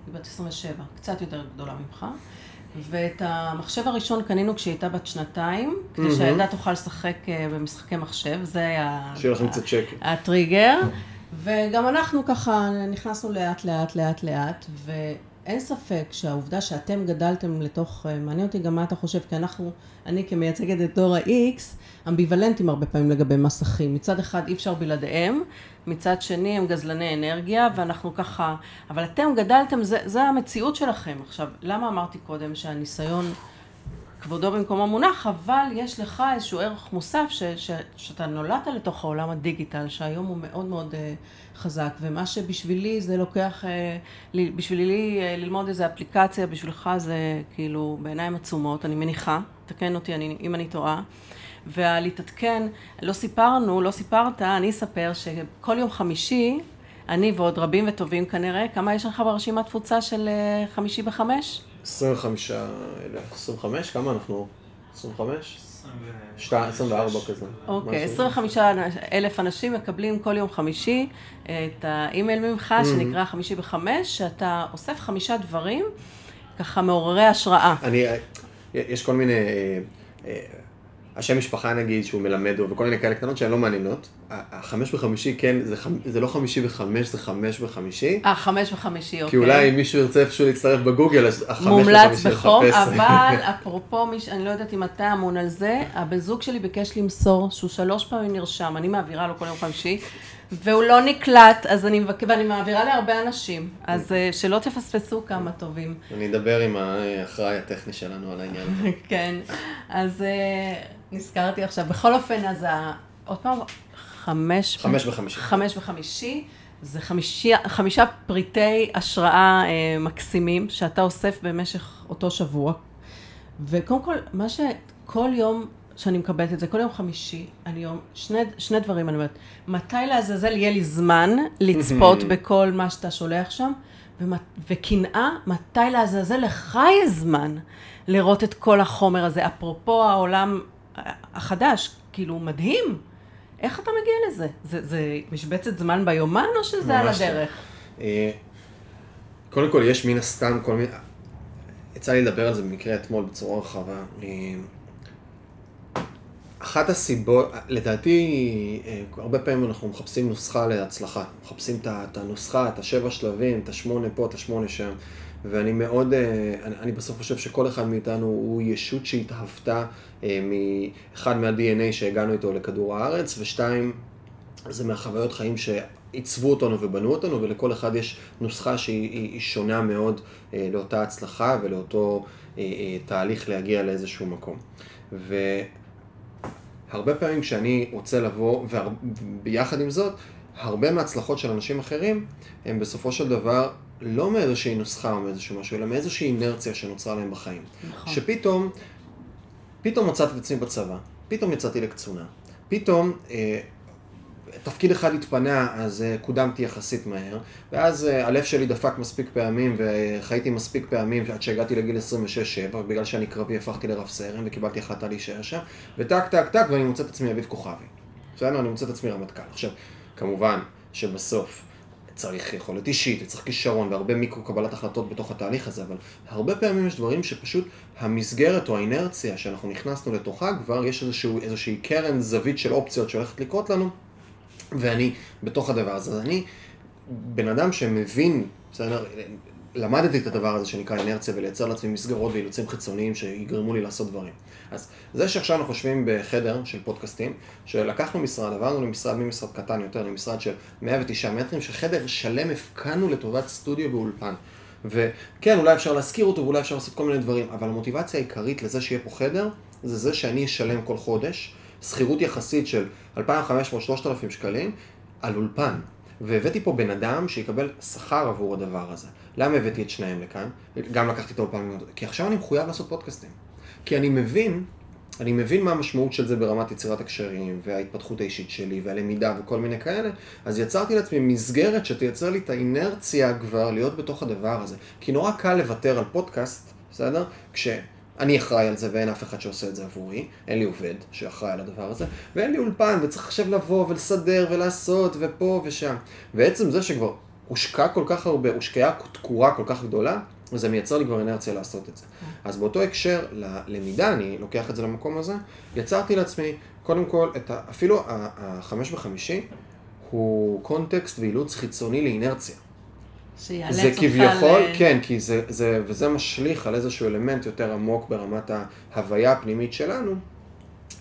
היא בת 27, קצת יותר גדולה ממך. ואת המחשב הראשון קנינו כשהיא הייתה בת שנתיים, כדי mm-hmm. שהילדה תוכל לשחק אה, במשחקי מחשב, זה היה... שיהיה לכם קצת שקט. הטריגר. וגם אנחנו ככה נכנסנו לאט לאט לאט לאט, ואין ספק שהעובדה שאתם גדלתם לתוך, אה, מעניין אותי גם מה אתה חושב, כי אנחנו, אני כמייצגת את דור ה-X, אמביוולנטים הרבה פעמים לגבי מסכים. מצד אחד אי אפשר בלעדיהם, מצד שני הם גזלני אנרגיה, ואנחנו ככה, אבל אתם גדלתם, זה, זה המציאות שלכם. עכשיו, למה אמרתי קודם שהניסיון, כבודו במקומו מונח, אבל יש לך איזשהו ערך מוסף ש, ש, שאתה נולדת לתוך העולם הדיגיטל, שהיום הוא מאוד מאוד uh, חזק, ומה שבשבילי זה לוקח, uh, בשבילי uh, ללמוד איזה אפליקציה, בשבילך זה כאילו בעיניים עצומות, אני מניחה, תקן אותי אני, אם אני טועה. ולהתעדכן, לא סיפרנו, לא סיפרת, אני אספר שכל יום חמישי, אני ועוד רבים וטובים כנראה, כמה יש לך ברשימת תפוצה של חמישי בחמש? 25 אלף, 25? כמה אנחנו? 25? 24 כזה. אוקיי, 25 אלף אנשים מקבלים כל יום חמישי את האימייל ממך, שנקרא חמישי בחמש, שאתה אוסף חמישה דברים, ככה מעוררי השראה. אני, יש כל מיני... השם משפחה נגיד שהוא מלמד וכל מיני כאלה קטנות שהן לא מעניינות. החמש וחמישי כן, זה, זה לא חמישי וחמש, זה חמש וחמישי. אה, חמש וחמישי, אוקיי. כי אולי אם מישהו ירצה איפשהו להצטרף בגוגל, אז החמש וחמישי. מומלץ בחום, אבל אפרופו, מיש, אני לא יודעת אם אתה אמון על זה, הבן זוג שלי ביקש למסור שהוא שלוש פעמים נרשם, אני מעבירה לו כל יום חמישי, והוא לא נקלט, אז אני מבקש, ואני מעבירה להרבה אנשים, אז אה, שלא תפספסו כמה טובים. אני אדבר עם האחראי הטכני שלנו על העניין הזה. כן, אז אה, נזכרתי עכשיו. בכל אופן, אז ה... עוד פעם, חמש... חמש וחמישי. חמש וחמישי. זה חמישי, חמישה פריטי השראה אה, מקסימים שאתה אוסף במשך אותו שבוע. וקודם כל, מה שכל יום שאני מקבלת את זה, כל יום חמישי, אני יום, שני, שני דברים אני אומרת, מתי לעזאזל יהיה לי זמן לצפות בכל מה שאתה שולח שם, וקנאה, מתי לעזאזל לך יהיה זמן לראות את כל החומר הזה, אפרופו העולם החדש, כאילו מדהים. איך אתה מגיע לזה? זה, זה משבצת זמן ביומן או שזה על לא. הדרך? אה, קודם כל, יש מן הסתם כל מיני... יצא לי לדבר על זה במקרה אתמול בצורה רחבה. אחת הסיבות, לדעתי, אה, הרבה פעמים אנחנו מחפשים נוסחה להצלחה. מחפשים את הנוסחה, את השבע שלבים, את השמונה פה, את השמונה שם. ואני מאוד, אה, אני, בסוף חושב שכל אחד מאיתנו הוא ישות שהתהוותה אה, מאחד מה-DNA שהגענו איתו לכדור הארץ, ושתיים, זה מהחוויות חיים שעיצבו אותנו ובנו אותנו, ולכל אחד יש נוסחה שהיא שונה מאוד לאותה הצלחה ולאותו תהליך להגיע לאיזשהו מקום. והרבה פעמים כשאני רוצה לבוא, וביחד עם זאת, הרבה מההצלחות של אנשים אחרים, הם בסופו של דבר לא מאיזושהי נוסחה או מאיזשהו משהו, אלא מאיזושהי אינרציה שנוצרה להם בחיים. נכון. שפתאום, פתאום מצאתי את עצמי בצבא, פתאום יצאתי לקצונה, פתאום אה, תפקיד אחד התפנה, אז אה, קודמתי יחסית מהר, ואז אה, הלב שלי דפק מספיק פעמים, וחייתי מספיק פעמים עד שהגעתי לגיל 26-7, בגלל שאני קרבי הפכתי לרב סרן, וקיבלתי החלטה להישאר שם, וטק טק טק, ואני מוצא את עצמי אביב כוכבי. בסדר? אני מוצא את עצמי רמטכ"ל. עכשיו, כמובן שבסוף צריך יכולת אישית, וצריך כישרון, והרבה מיקרו קבלת החלטות בתוך התהליך הזה, אבל הרבה פעמים יש דברים שפשוט המסגרת או האינרציה שאנחנו נכנסנו לתוכה, כבר יש איזשהו, איזושהי קרן זווית של אופציות שהולכת לקרות לנו, ואני בתוך הדבר הזה. אז אני בן אדם שמבין, בסדר, למדתי את הדבר הזה שנקרא אינרציה ולייצר לעצמי מסגרות ואילוצים חיצוניים שיגרמו לי לעשות דברים. אז זה שעכשיו אנחנו חושבים בחדר של פודקאסטים, שלקחנו משרד, עברנו למשרד ממשרד קטן יותר למשרד של 109 מטרים, שחדר שלם הפקענו לטובת סטודיו ואולפן. וכן, אולי אפשר להשכיר אותו ואולי אפשר לעשות כל מיני דברים, אבל המוטיבציה העיקרית לזה שיהיה פה חדר, זה זה שאני אשלם כל חודש, שכירות יחסית של 2,500-3,000 שקלים, על אולפן. והבאתי פה בן אדם שיקבל שכר עבור הדבר הזה. למה הבאתי את שניהם לכאן? גם לקחתי את האולפן, כי עכשיו אני מחויב לעשות פודקאסטים. כי אני מבין, אני מבין מה המשמעות של זה ברמת יצירת הקשרים, וההתפתחות האישית שלי, והלמידה וכל מיני כאלה, אז יצרתי לעצמי מסגרת שתייצר לי את האינרציה כבר להיות בתוך הדבר הזה. כי נורא קל לוותר על פודקאסט, בסדר? כש... אני אחראי על זה ואין אף אחד שעושה את זה עבורי, אין לי עובד שאחראי על הדבר הזה, ואין לי אולפן וצריך עכשיו לבוא ולסדר ולעשות ופה ושם. ועצם זה שכבר הושקע כל כך הרבה, הושקעה תקורה כל כך גדולה, זה מייצר לי כבר אנרציה לעשות את זה. אז באותו הקשר ללמידה, אני לוקח את זה למקום הזה, יצרתי לעצמי, קודם כל, את ה, אפילו החמש בחמישי הוא קונטקסט ואילוץ חיצוני לאינרציה. שיאלץ זה אותך כביכול, ל... כן, כי זה, זה, וזה משליך על איזשהו אלמנט יותר עמוק ברמת ההוויה הפנימית שלנו.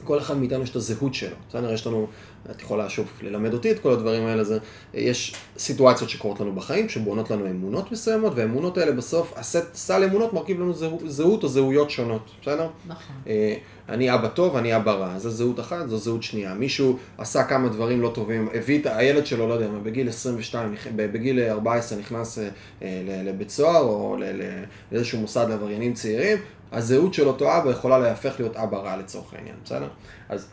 כל אחד מאיתנו יש את הזהות שלו. בסדר, יש לנו, את יכולה שוב ללמד אותי את כל הדברים האלה, זה, יש סיטואציות שקורות לנו בחיים, שבונות לנו אמונות מסוימות, והאמונות האלה בסוף, הסט, סל אמונות מרכיב לנו זהות, זהות או זהויות שונות, בסדר? נכון. אה, אני אבא טוב, אני אבא רע, זו זהות אחת, זו זהות שנייה. מישהו עשה כמה דברים לא טובים, הביא את הילד שלו, לא יודע מה, בגיל 22, נכ- בגיל 14 נכנס אה, לבית סוהר, או לאיזשהו מוסד לעבריינים צעירים, הזהות של אותו אבא יכולה להפך להיות אבא רע לצורך העניין, בסדר? אז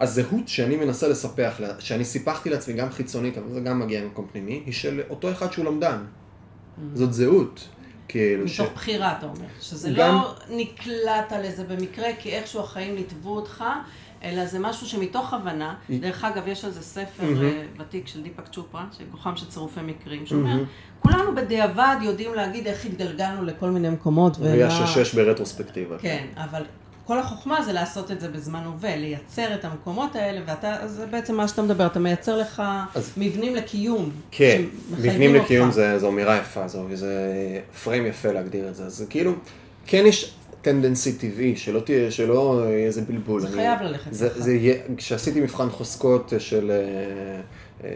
הזהות שאני מנסה לספח, שאני סיפחתי לעצמי גם חיצונית, אבל זה גם מגיע ממקום פנימי, היא של אותו אחד שהוא למדן. זאת זהות. כאילו ש... מתוך בחירה, אתה אומר. שזה גם- לא נקלעת לזה במקרה, כי איכשהו החיים ליטבו אותך, אלא זה משהו שמתוך הבנה, דרך אגב, יש על זה ספר אה, ותיק של דיפק צ'ופרה, של כוחם של צירופי מקרים, שאומר, כולנו בדיעבד יודעים להגיד איך התגלגלנו לכל מיני מקומות, והיה ומה- שש ברטרוספקטיבה. כן, אבל כל החוכמה זה לעשות את זה בזמן הווה, לייצר את המקומות האלה, ואתה, זה בעצם מה שאתה מדבר, אתה מייצר לך אז- מבנים לקיום. כן, מבנים אותך. לקיום זה, זו אמירה יפה, זו, זה frame יפה להגדיר את זה. זה כאילו, כן יש tendency טבעי, שלא תהיה, שלא יהיה איזה בלבול. זה אני- חייב ללכת זה. זה יהיה, כשעשיתי מבחן חוזקות של, אה, אה,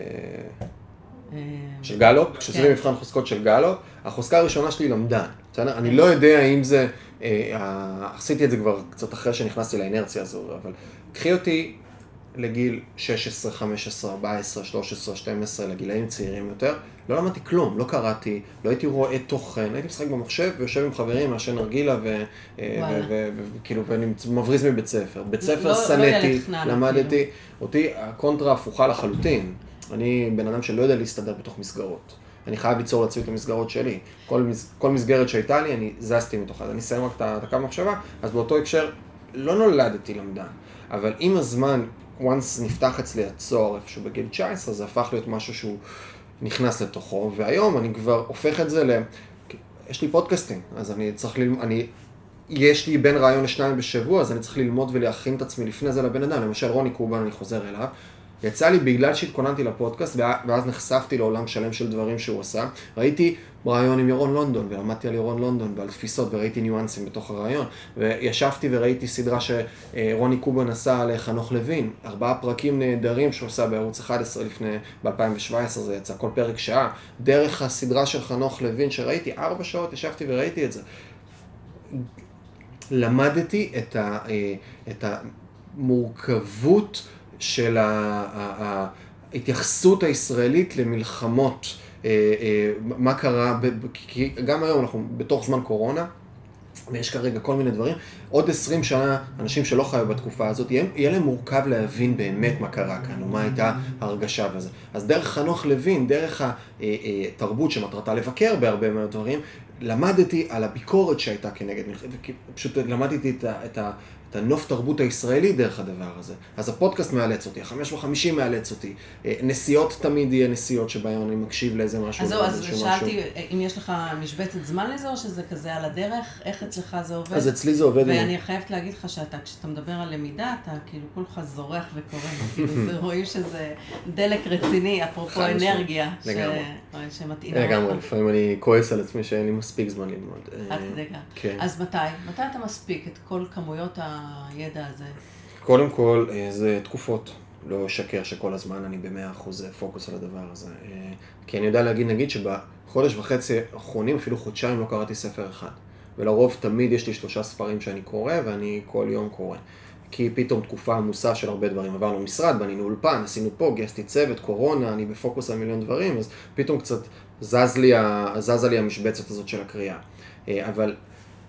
של גלופ, כשעשיתי כן. מבחן חוזקות של גלופ, החוזקה הראשונה שלי למדן, בסדר? אני לא יודע אם זה, אה, עשיתי את זה כבר קצת אחרי שנכנסתי לאינרציה הזו, אבל קחי אותי לגיל 16, 15, 14, 13, 12, לגילאים צעירים יותר, לא למדתי כלום, לא קראתי, לא הייתי רואה תוכן, הייתי משחק במחשב ויושב עם חברים, מעשן נרגילה ו- אה, וכאילו, ואני מבריז מבית ספר. בית ספר לא- לא שנאתי, חנן, למדתי, כאילו. אותי הקונטרה הפוכה לחלוטין. אני בן אדם שלא יודע להסתדר בתוך מסגרות. אני חייב ליצור לעצמי את המסגרות שלי. כל, כל מסגרת שהייתה לי, אני זזתי מתוכה. אז אני אסיים רק את הקו מחשבה, אז באותו הקשר, לא נולדתי למדן. אבל עם הזמן, once נפתח אצלי הצוהר איפשהו בגיל 19, זה הפך להיות משהו שהוא נכנס לתוכו, והיום אני כבר הופך את זה ל... יש לי פודקאסטים, אז אני צריך ללמוד, אני... יש לי בין רעיון לשניים בשבוע, אז אני צריך ללמוד ולהכין את עצמי לפני זה לבן אדם. למשל, רוני קובן, אני חוזר אליו. יצא לי בגלל שהתכוננתי לפודקאסט, ואז נחשפתי לעולם שלם של דברים שהוא עשה. ראיתי רעיון עם ירון לונדון, ולמדתי על ירון לונדון ועל תפיסות, וראיתי ניואנסים בתוך הרעיון. וישבתי וראיתי סדרה שרוני קובן עשה על חנוך לוין. ארבעה פרקים נהדרים שהוא עשה בערוץ 11 לפני, ב-2017 זה יצא, כל פרק שעה. דרך הסדרה של חנוך לוין שראיתי, ארבע שעות ישבתי וראיתי את זה. למדתי את, ה, אה, את המורכבות של ההתייחסות הישראלית למלחמות. אה, אה, מה קרה, כי גם היום אנחנו בתוך זמן קורונה, ויש כרגע כל מיני דברים. עוד 20 שנה, אנשים שלא חיו בתקופה הזאת, יהיה, להם מורכב להבין באמת מה קרה כאן, ומה הייתה ההרגשה וזה. אז דרך חנוך לוין, דרך התרבות שמטרתה לבקר בהרבה מהדברים, למדתי על הביקורת שהייתה כנגד מלחמת, פשוט למדתי את, ה, את, ה, את הנוף תרבות הישראלי דרך הדבר הזה. אז הפודקאסט מאלץ אותי, החמש וחמישים מאלץ אותי. אה, נסיעות תמיד יהיה נסיעות שבהן אני מקשיב לאיזה משהו. אז זהו, אז שאלתי משהו. אם יש לך משבצת זמן לזה, או שזה כזה על הדרך, איך אצלך זה עובד? אז אצלי זה עובד. ואני חייבת להגיד לך שאתה, כשאתה מדבר על למידה, אתה כאילו כולך זורח וקורא. כאילו, זה רואים שזה דלק רציני, אפרופו. אנרגיה, לגמרי. שמתאים לגמרי, לפעמים אני כועס על עצמי שאין לי מספיק זמן ללמוד. עד אה, כדי כך. כן. אז מתי? מתי אתה מספיק את כל כמויות הידע הזה? קודם כל, אה, זה תקופות. לא אשקר שכל הזמן אני במאה אחוז פוקוס על הדבר הזה. אה, כי אני יודע להגיד, נגיד שבחודש וחצי האחרונים, אפילו חודשיים לא קראתי ספר אחד. ולרוב תמיד יש לי שלושה ספרים שאני קורא, ואני כל יום קורא. כי פתאום תקופה עמוסה של הרבה דברים. עברנו משרד, בנינו אולפן, עשינו פה, גייסתי צוות, קורונה, אני בפוקוס על מיליון דברים, אז פתאום קצת זז לי, זזה לי המשבצת הזאת של הקריאה. אה, אבל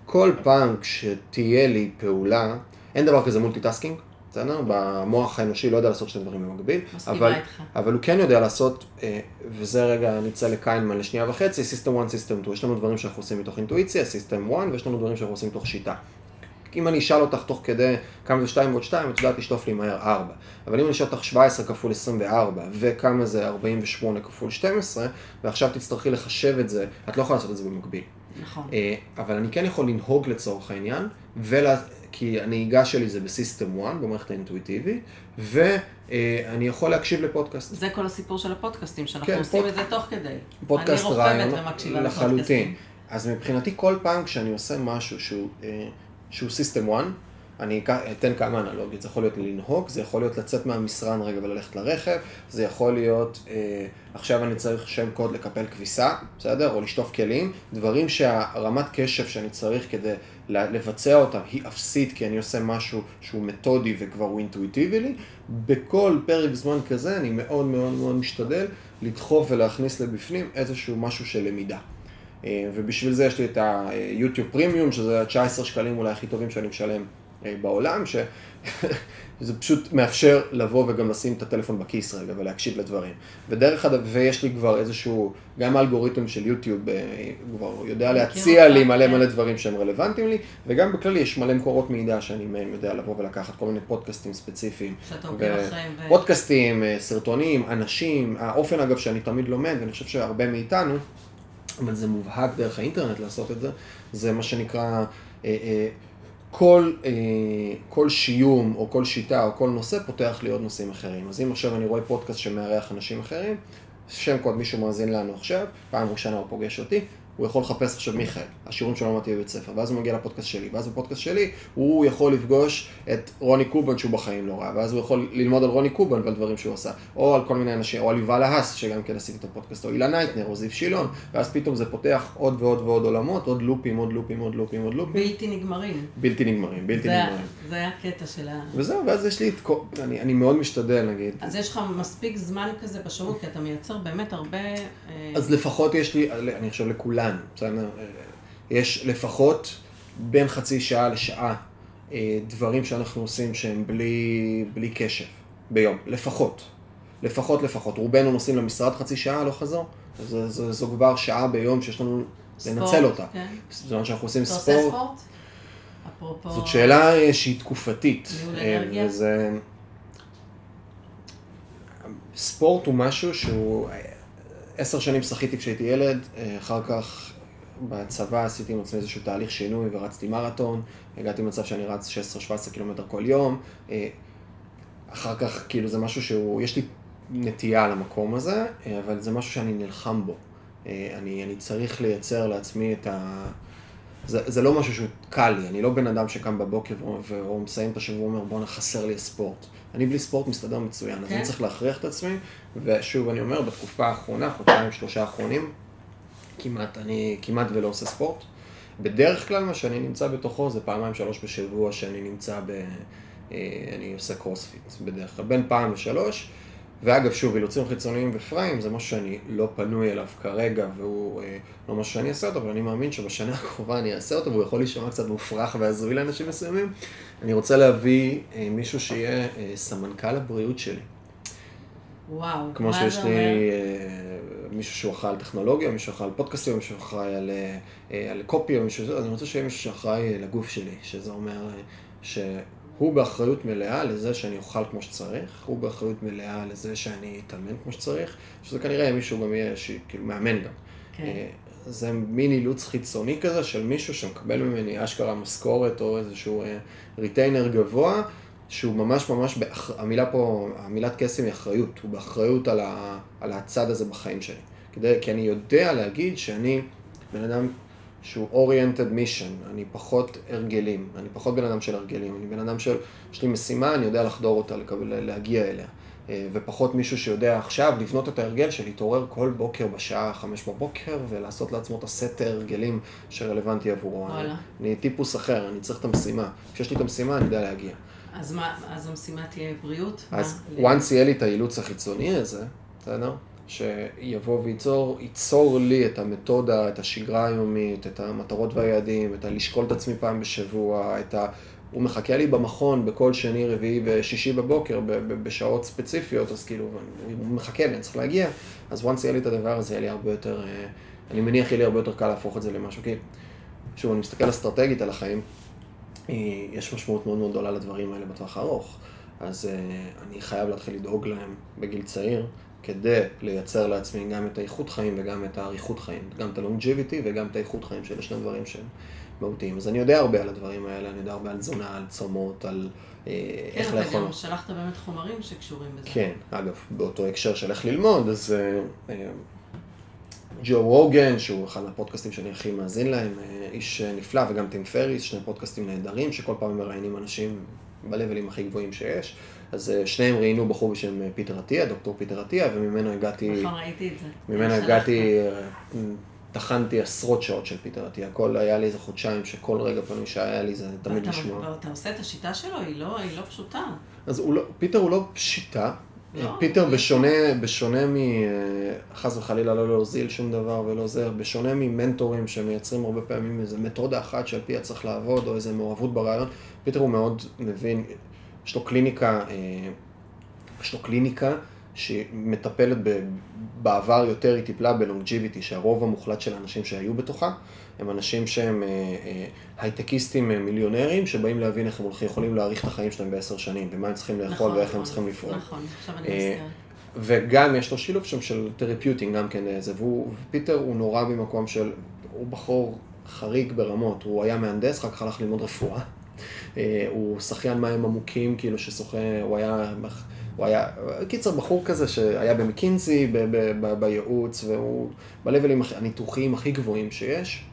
כל פעם כשתהיה לי פעולה, אין דבר כזה multitasking, בסדר? במוח האנושי לא יודע לעשות שני דברים במקביל, מסכימה אבל, איתך. אבל הוא כן יודע לעשות, אה, וזה רגע נצא לכהנמן לשנייה וחצי, System 1, System 2, יש לנו דברים שאנחנו עושים מתוך אינטואיציה, System 1, ויש לנו דברים שאנחנו עושים מתוך שיטה. אם אני אשאל אותך תוך כדי כמה זה 2 ועוד 2, את יודעת לשלוף לי מהר 4. אבל אם אני אשאל אותך 17 כפול 24, וכמה זה 48 כפול 12, ועכשיו תצטרכי לחשב את זה, את לא יכולה לעשות את זה במקביל. נכון. אה, אבל אני כן יכול לנהוג לצורך העניין, ולה... כי הנהיגה שלי זה ב system 1, במערכת האינטואיטיבית, ואני יכול להקשיב לפודקאסט. זה כל הסיפור של הפודקאסטים, שאנחנו כן, עושים פוד- את זה תוך כדי. פודקאסט רעיון לחלוטין. לפודקאסטים. אז מבחינתי כל פעם כשאני עושה משהו שהוא, אה, שהוא system 1, אני אתן כמה אנלוגיות, זה יכול להיות לנהוג, זה יכול להיות לצאת מהמשרד רגע וללכת לרכב, זה יכול להיות אה, עכשיו אני צריך שם קוד לקפל כביסה, בסדר? או לשטוף כלים, דברים שהרמת קשב שאני צריך כדי לבצע אותם היא אפסית כי אני עושה משהו שהוא מתודי וכבר הוא אינטואיטיבי לי, בכל פרק זמן כזה אני מאוד מאוד מאוד משתדל לדחוף ולהכניס לבפנים איזשהו משהו של למידה. אה, ובשביל זה יש לי את היוטיוב פרימיום, שזה ה-19 שקלים אולי הכי טובים שאני משלם אה, בעולם, שזה פשוט מאפשר לבוא וגם לשים את הטלפון בכיס רגע ולהקשיב לדברים. ודרך אגב, ויש לי כבר איזשהו, גם האלגוריתם של יוטיוב אה, כבר יודע להציע לי מלא כן. מלא דברים שהם רלוונטיים לי, וגם בכללי יש מלא מקורות מידע שאני מהם יודע לבוא ולקחת כל מיני פודקאסטים ספציפיים. שאתה עוקב אחריהם. פודקאסטים, סרטונים, אנשים, האופן אגב שאני תמיד לומד, ואני חושב שהרבה מאיתנו, אבל זה מובהק דרך האינטרנט לעשות את זה, זה מה שנקרא, אה, אה, כל, אה, כל שיום או כל שיטה או כל נושא פותח לי עוד נושאים אחרים. אז אם עכשיו אני רואה פודקאסט שמארח אנשים אחרים, שם קוד מישהו מאזין לנו עכשיו, פעם ראשונה הוא פוגש אותי, הוא יכול לחפש עכשיו מיכאל, השיעורים שלו למדתי בבית ספר, ואז הוא מגיע לפודקאסט שלי, ואז בפודקאסט שלי הוא יכול לפגוש את רוני קובן שהוא בחיים לא ראה, ואז הוא יכול ללמוד על רוני קובן ועל דברים שהוא עשה, או על כל מיני אנשים, או על יובל ההס, שגם כן עשיתי את הפודקאסט, או אילן הייטנר, או זיו שילון, ואז פתאום זה פותח עוד ועוד ועוד עולמות, עוד לופים, עוד לופים, עוד לופים, עוד לופים, בלתי נגמרים. בלתי נגמרים, בלתי זה נגמרים. זה היה הקטע של ה... וזהו, ואז יש לי את כל, אני, אני מאוד משתדל נגיד, אז יש לך מספיק זמן כזה בשבוע, כי אתה מייצר באמת הרבה... אז לפחות יש לי, אני חושב לכולן, בסדר? יש לפחות בין חצי שעה לשעה אה, דברים שאנחנו עושים שהם בלי, בלי קשב ביום, לפחות. לפחות לפחות. רובנו נוסעים למשרד חצי שעה, לא חזור. זו, זו, זו כבר שעה ביום שיש לנו ספורט, לנצל אותה. כן. זאת שאנחנו עושים אתה עושה ספורט. ספורט? אפרופו... זאת שאלה אה, שהיא תקופתית. ניהול אה, אנרגיה? וזה... ספורט הוא משהו שהוא... עשר שנים שחיתי כשהייתי ילד, אה, אחר כך בצבא עשיתי עם עצמי איזשהו תהליך שינוי ורצתי מרתון, הגעתי למצב שאני רץ 16-17 קילומטר כל יום, אה, אחר כך כאילו זה משהו שהוא, יש לי נטייה למקום הזה, אה, אבל זה משהו שאני נלחם בו. אני, אני צריך לייצר לעצמי את ה... זה, זה לא משהו שהוא קל לי, אני לא בן אדם שקם בבוקר או מסיים את השבוע ואומר בואנה חסר לי הספורט. אני בלי ספורט מסתדר מצוין, אז כן? אני צריך להכריח את עצמי, ושוב אני אומר, בתקופה האחרונה, חודשיים, שלושה האחרונים, כמעט, אני כמעט ולא עושה ספורט. בדרך כלל מה שאני נמצא בתוכו זה פעמיים שלוש בשבוע שאני נמצא ב... אה, אני עושה קרוספיט בדרך כלל, בין פעם לשלוש. ואגב, שוב, אילוצים חיצוניים ופריים זה משהו שאני לא פנוי אליו כרגע, והוא אה, לא משהו שאני אעשה אותו, אבל אני מאמין שבשנה הקרובה אני אעשה אותו, והוא יכול להישמע קצת מופרך והזוי לאנשים מסוימים. אני רוצה להביא אה, מישהו שיהיה אה, סמנכ"ל הבריאות שלי. וואו, כמו מה שיש זה לי אומר? אה, מישהו שהוא אחראי על טכנולוגיה, מישהו אחראי על פודקאסטים, מישהו אחראי על, אה, על קופי, מישהו, אז אני רוצה שיהיה מישהו שאחראי לגוף שלי, שזה אומר אה, שהוא באחריות מלאה לזה שאני אוכל כמו שצריך, הוא באחריות מלאה לזה שאני אתאמן כמו שצריך, שזה כנראה מישהו גם יהיה, כאילו מאמן גם. כן. אה, זה מין אילוץ חיצוני כזה של מישהו שמקבל ממני אשכרה משכורת או איזשהו ריטיינר גבוה, שהוא ממש ממש, באח... המילה פה, המילת קסם היא אחריות, הוא באחריות על, ה... על הצד הזה בחיים שלי. כדי, כי אני יודע להגיד שאני בן אדם שהוא oriented mission, אני פחות הרגלים, אני פחות בן אדם של הרגלים, אני בן אדם של, יש לי משימה, אני יודע לחדור אותה, לקבל, להגיע אליה. אה, ופחות מישהו שיודע עכשיו לבנות את ההרגל של להתעורר כל בוקר בשעה חמש בבוקר ולעשות לעצמו את הסט הרגלים שרלוונטי עבורו. וואלה. אני, אני טיפוס אחר, אני צריך את המשימה. כשיש לי את המשימה, אני יודע להגיע. אז מה, אז המשימה תהיה בריאות? אז מה? once יהיה לי את האילוץ החיצוני הזה, בסדר? שיבוא וייצור, ייצור לי את המתודה, את השגרה היומית, את המטרות והיעדים, את הלשקול את עצמי פעם בשבוע, את ה... הוא מחכה לי במכון בכל שני, רביעי ושישי בבוקר בשעות ספציפיות, אז כאילו, הוא מחכה לי, אני צריך להגיע, אז once יהיה לי את הדבר הזה, יהיה לי הרבה יותר, אה, אני מניח יהיה לי הרבה יותר קל להפוך את זה למשהו, כי שוב, אני מסתכל אסטרטגית על החיים, אה, יש משמעות מאוד מאוד גדולה לדברים האלה בטווח הארוך, אז אה, אני חייב להתחיל לדאוג להם בגיל צעיר, כדי לייצר לעצמי גם את האיכות חיים וגם את האריכות חיים, גם את הלונג'יביטי וגם את האיכות חיים, שאלה שני דברים שהם מהותיים. אז אני יודע הרבה על הדברים האלה, אני יודע הרבה על תזונה, על צומות, על אה, כן, איך לאכול. כן, אתה גם שלחת באמת חומרים שקשורים בזה. כן, אגב, באותו הקשר של איך ללמוד, אז אה, אה, ג'ו רוגן, שהוא אחד מהפודקאסטים שאני הכי מאזין להם, איש נפלא, וגם טים פריס, שני פודקאסטים נהדרים, שכל פעם מראיינים אנשים בלבלים הכי גבוהים שיש. אז אה, שניהם ראיינו בחור בשם אה, פיטר עטיה, דוקטור פיטר עטיה, וממנו הגעתי... נכון, ראיתי את זה. ממנו הגעתי, אה, טחנתי עשרות שעות של פיטר עטיה. כל, היה לי איזה חודשיים שכל רגע פנוי שהיה לי זה תמיד לשמוע. אתה עושה את השיטה שלו, היא לא, היא לא פשוטה. אז הוא לא, פיטר הוא לא בשיטה. לא, פיטר בשונה, בשונה מ... חס וחלילה לא להוזיל שום דבר ולא זה, בשונה ממנטורים שמייצרים הרבה פעמים איזה מתודה אחת שעל פיה צריך לעבוד, או איזה מעורבות ברעיון, פיטר הוא מאוד מבין, יש לו קליניקה, אה, יש לו קליניקה שמטפלת ב, בעבר יותר, היא טיפלה ב longevity, שהרוב המוחלט של האנשים שהיו בתוכה, הם אנשים שהם אה, אה, הייטקיסטים מיליונרים, שבאים להבין איך הם הולכים, יכולים להאריך את החיים שלהם בעשר שנים, ומה הם צריכים לאכול נכון, ואיך נכון, הם צריכים לפעול. נכון, עכשיו אני נזכרת. וגם יש לו שילוב שם של תרפיוטינג גם כן, זה, והוא, פיטר הוא נורא במקום של, הוא בחור חריג ברמות, הוא היה מהנדס, אחר כך הלך ללמוד רפואה. אה, הוא שחיין מים עמוקים, כאילו ששוחה, הוא היה, הוא היה, קיצר, בחור כזה שהיה במקינזי, בייעוץ, והוא בלבלים הניתוחיים הכי גבוהים שיש.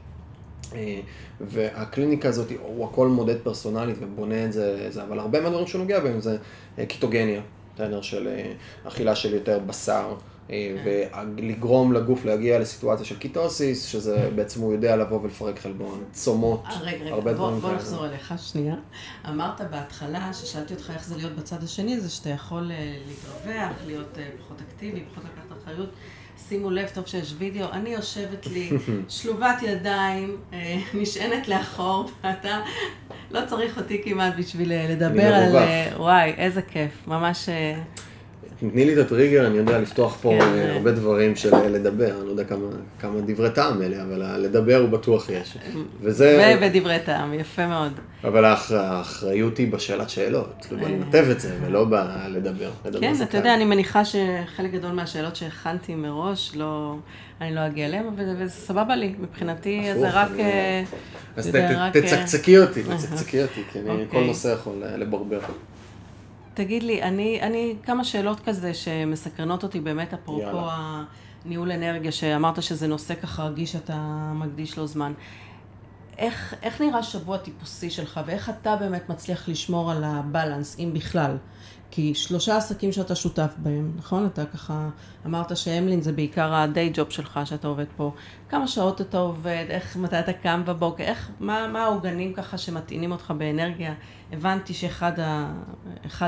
אה, והקליניקה הזאת, הוא הכל מודד פרסונלית ובונה את זה, זה אבל הרבה מהדברים שהוא נוגע בהם זה אה, קיטוגניה, של אכילה של יותר בשר. אה, ולגרום לגוף להגיע לסיטואציה של קיטוסיס, שזה בעצם הוא יודע לבוא ולפרק חלבון, צומות, אה, רגע, רגע, הרבה דברים כאלה. בוא נחזור אליך שנייה. אמרת בהתחלה, ששאלתי אותך איך זה להיות בצד השני, זה שאתה יכול אה, להתרווח, להיות פחות אקטיבי, פחות לקחת אחריות. שימו לב, טוב שיש וידאו, אני יושבת לי, שלובת ידיים, נשענת לאחור, ואתה לא צריך אותי כמעט בשביל לדבר על... וואי, איזה כיף, ממש... תני לי את הטריגר, אני יודע לפתוח פה כן. אה, הרבה דברים של אה, לדבר, אני לא יודע כמה, כמה דברי טעם אלה, אבל לדבר הוא בטוח יש. וזה... ובדברי טעם, יפה מאוד. אבל האחריות היא בשאלת שאלות, לנתב את זה, ולא בלדבר. כן, אתה יודע, אני מניחה שחלק גדול מהשאלות שהכנתי מראש, לא... אני לא אגיע אליהם, וזה סבבה לי, מבחינתי זה רק... אה, אז תצקצקי אותי, תצקצקי אותי, כי אני כל אוקיי. נושא יכול לברבר. תגיד לי, אני, אני, כמה שאלות כזה שמסקרנות אותי באמת, אפרופו יאללה. הניהול אנרגיה, שאמרת שזה נושא ככה רגיש שאתה מקדיש לו זמן. איך, איך נראה שבוע טיפוסי שלך, ואיך אתה באמת מצליח לשמור על הבלנס, אם בכלל? כי שלושה עסקים שאתה שותף בהם, נכון? אתה ככה אמרת שהמלין זה בעיקר הדיי ג'וב שלך שאתה עובד פה. כמה שעות אתה עובד, איך, מתי אתה קם בבוקר, איך, מה, מה העוגנים ככה שמטעינים אותך באנרגיה? הבנתי שאחד ה,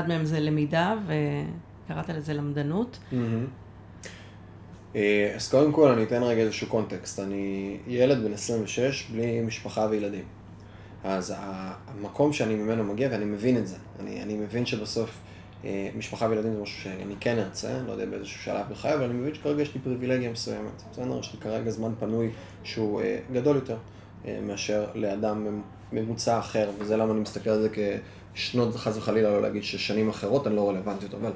מהם זה למידה, וקראת לזה למדנות. אה, אז קודם כל אני אתן רגע איזשהו קונטקסט. אני ילד בן 26 בלי משפחה וילדים. אז המקום שאני ממנו מגיע, ואני מבין את זה, אני, אני מבין שבסוף משפחה וילדים זה משהו שאני כן ארצה, לא יודע באיזשהו שלב בחיי, אבל אני מבין שכרגע יש לי פריבילגיה מסוימת. בסדר, יש לי כרגע זמן פנוי שהוא אה, גדול יותר מאשר לאדם ממוצע אחר, וזה למה אני מסתכל על זה כשנות, חס וחלילה לא להגיד ששנים אחרות הן לא רלוונטיות, אבל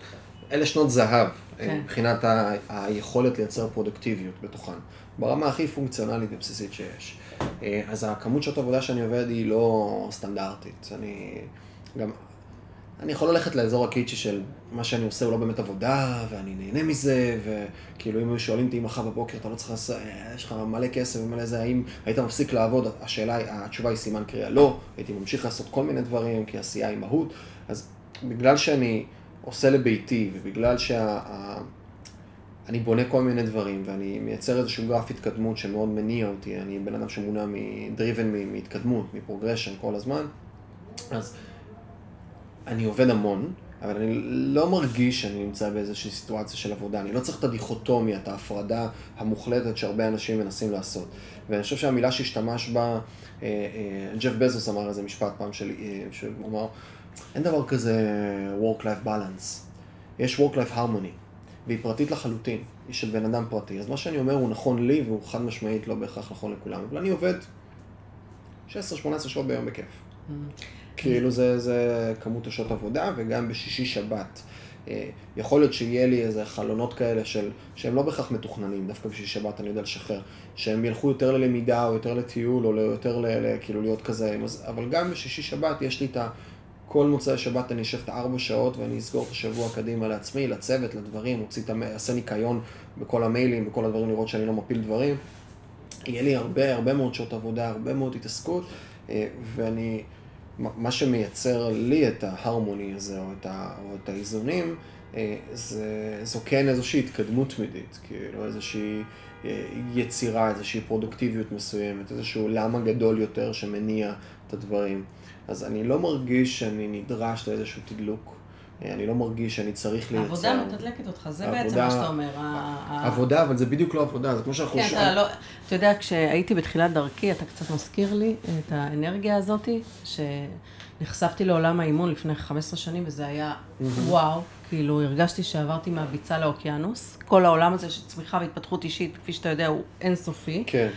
אלה שנות זהב, כן. מבחינת ה- היכולת לייצר פרודקטיביות בתוכן, ברמה הכי פונקציונלית ובסיסית שיש. אה, אז הכמות שעות עבודה שאני עובד היא לא סטנדרטית. אני גם, אני יכול ללכת לאזור הקיצ'י של מה שאני עושה הוא לא באמת עבודה, ואני נהנה מזה, וכאילו אם היו שואלים אותי מחר בבוקר, אתה לא צריך לעשות, אה, יש לך מלא כסף ומלא זה, האם היית מפסיק לעבוד? השאלה, התשובה היא סימן קריאה לא, הייתי ממשיך לעשות כל מיני דברים, כי עשייה היא מהות, אז בגלל שאני עושה לביתי, ובגלל שה... אני בונה כל מיני דברים, ואני מייצר איזשהו גרף התקדמות שמאוד מניע אותי, אני בן אדם שמונע מ-driven מהתקדמות, מפרוגרשן כל הזמן, אז אני עובד המון, אבל אני לא מרגיש שאני נמצא באיזושהי סיטואציה של עבודה, אני לא צריך את הדיכוטומיה, את ההפרדה המוחלטת שהרבה אנשים מנסים לעשות. ואני חושב שהמילה שהשתמש בה, אה, אה, ג'ף בזוס אמר איזה משפט פעם שלי, אה, שהוא אמר, אין דבר כזה work-life balance, יש work-life harmony. והיא פרטית לחלוטין, היא של בן אדם פרטי. אז מה שאני אומר הוא נכון לי והוא חד משמעית לא בהכרח נכון לכולם, אבל אני עובד 16-18 שעות ביום בכיף. כאילו זה, זה כמות השעות עבודה וגם בשישי שבת. אה, יכול להיות שיהיה לי איזה חלונות כאלה של, שהם לא בהכרח מתוכננים, דווקא בשישי שבת אני יודע לשחרר, שהם ילכו יותר ללמידה או יותר לטיול או יותר ל, ל, כאילו להיות כזה, אבל גם בשישי שבת יש לי את ה... כל מוצאי שבת אני אשב את הארבע שעות ואני אסגור את השבוע קדימה לעצמי, לצוות, לדברים, אוציא את המ... אעשה ניקיון בכל המיילים, בכל הדברים, לראות שאני לא מפיל דברים. יהיה לי הרבה, הרבה מאוד שעות עבודה, הרבה מאוד התעסקות, אה, ואני, מה שמייצר לי את ההרמוני הזה, או את, ה, או את האיזונים, אה, זה, זו כן איזושהי התקדמות תמידית, כאילו איזושהי אה, יצירה, איזושהי פרודוקטיביות מסוימת, איזשהו למה גדול יותר שמניע את הדברים. אז אני לא מרגיש שאני נדרש לאיזשהו תדלוק. אה, אני לא מרגיש שאני צריך לייצר. העבודה מתדלקת אותך, זה העבודה, בעצם מה שאתה אומר. עבודה, אבל זה בדיוק לא עבודה, זה כמו שאנחנו... כן, אתה לא... אתה יודע, כשהייתי בתחילת דרכי, אתה קצת מזכיר לי את האנרגיה הזאת, שנחשפתי לעולם האימון לפני 15 שנים, וזה היה וואו, כאילו הרגשתי שעברתי מהביצה לאוקיינוס. כל העולם הזה של צמיחה והתפתחות אישית, כפי שאתה יודע, הוא אינסופי. כן.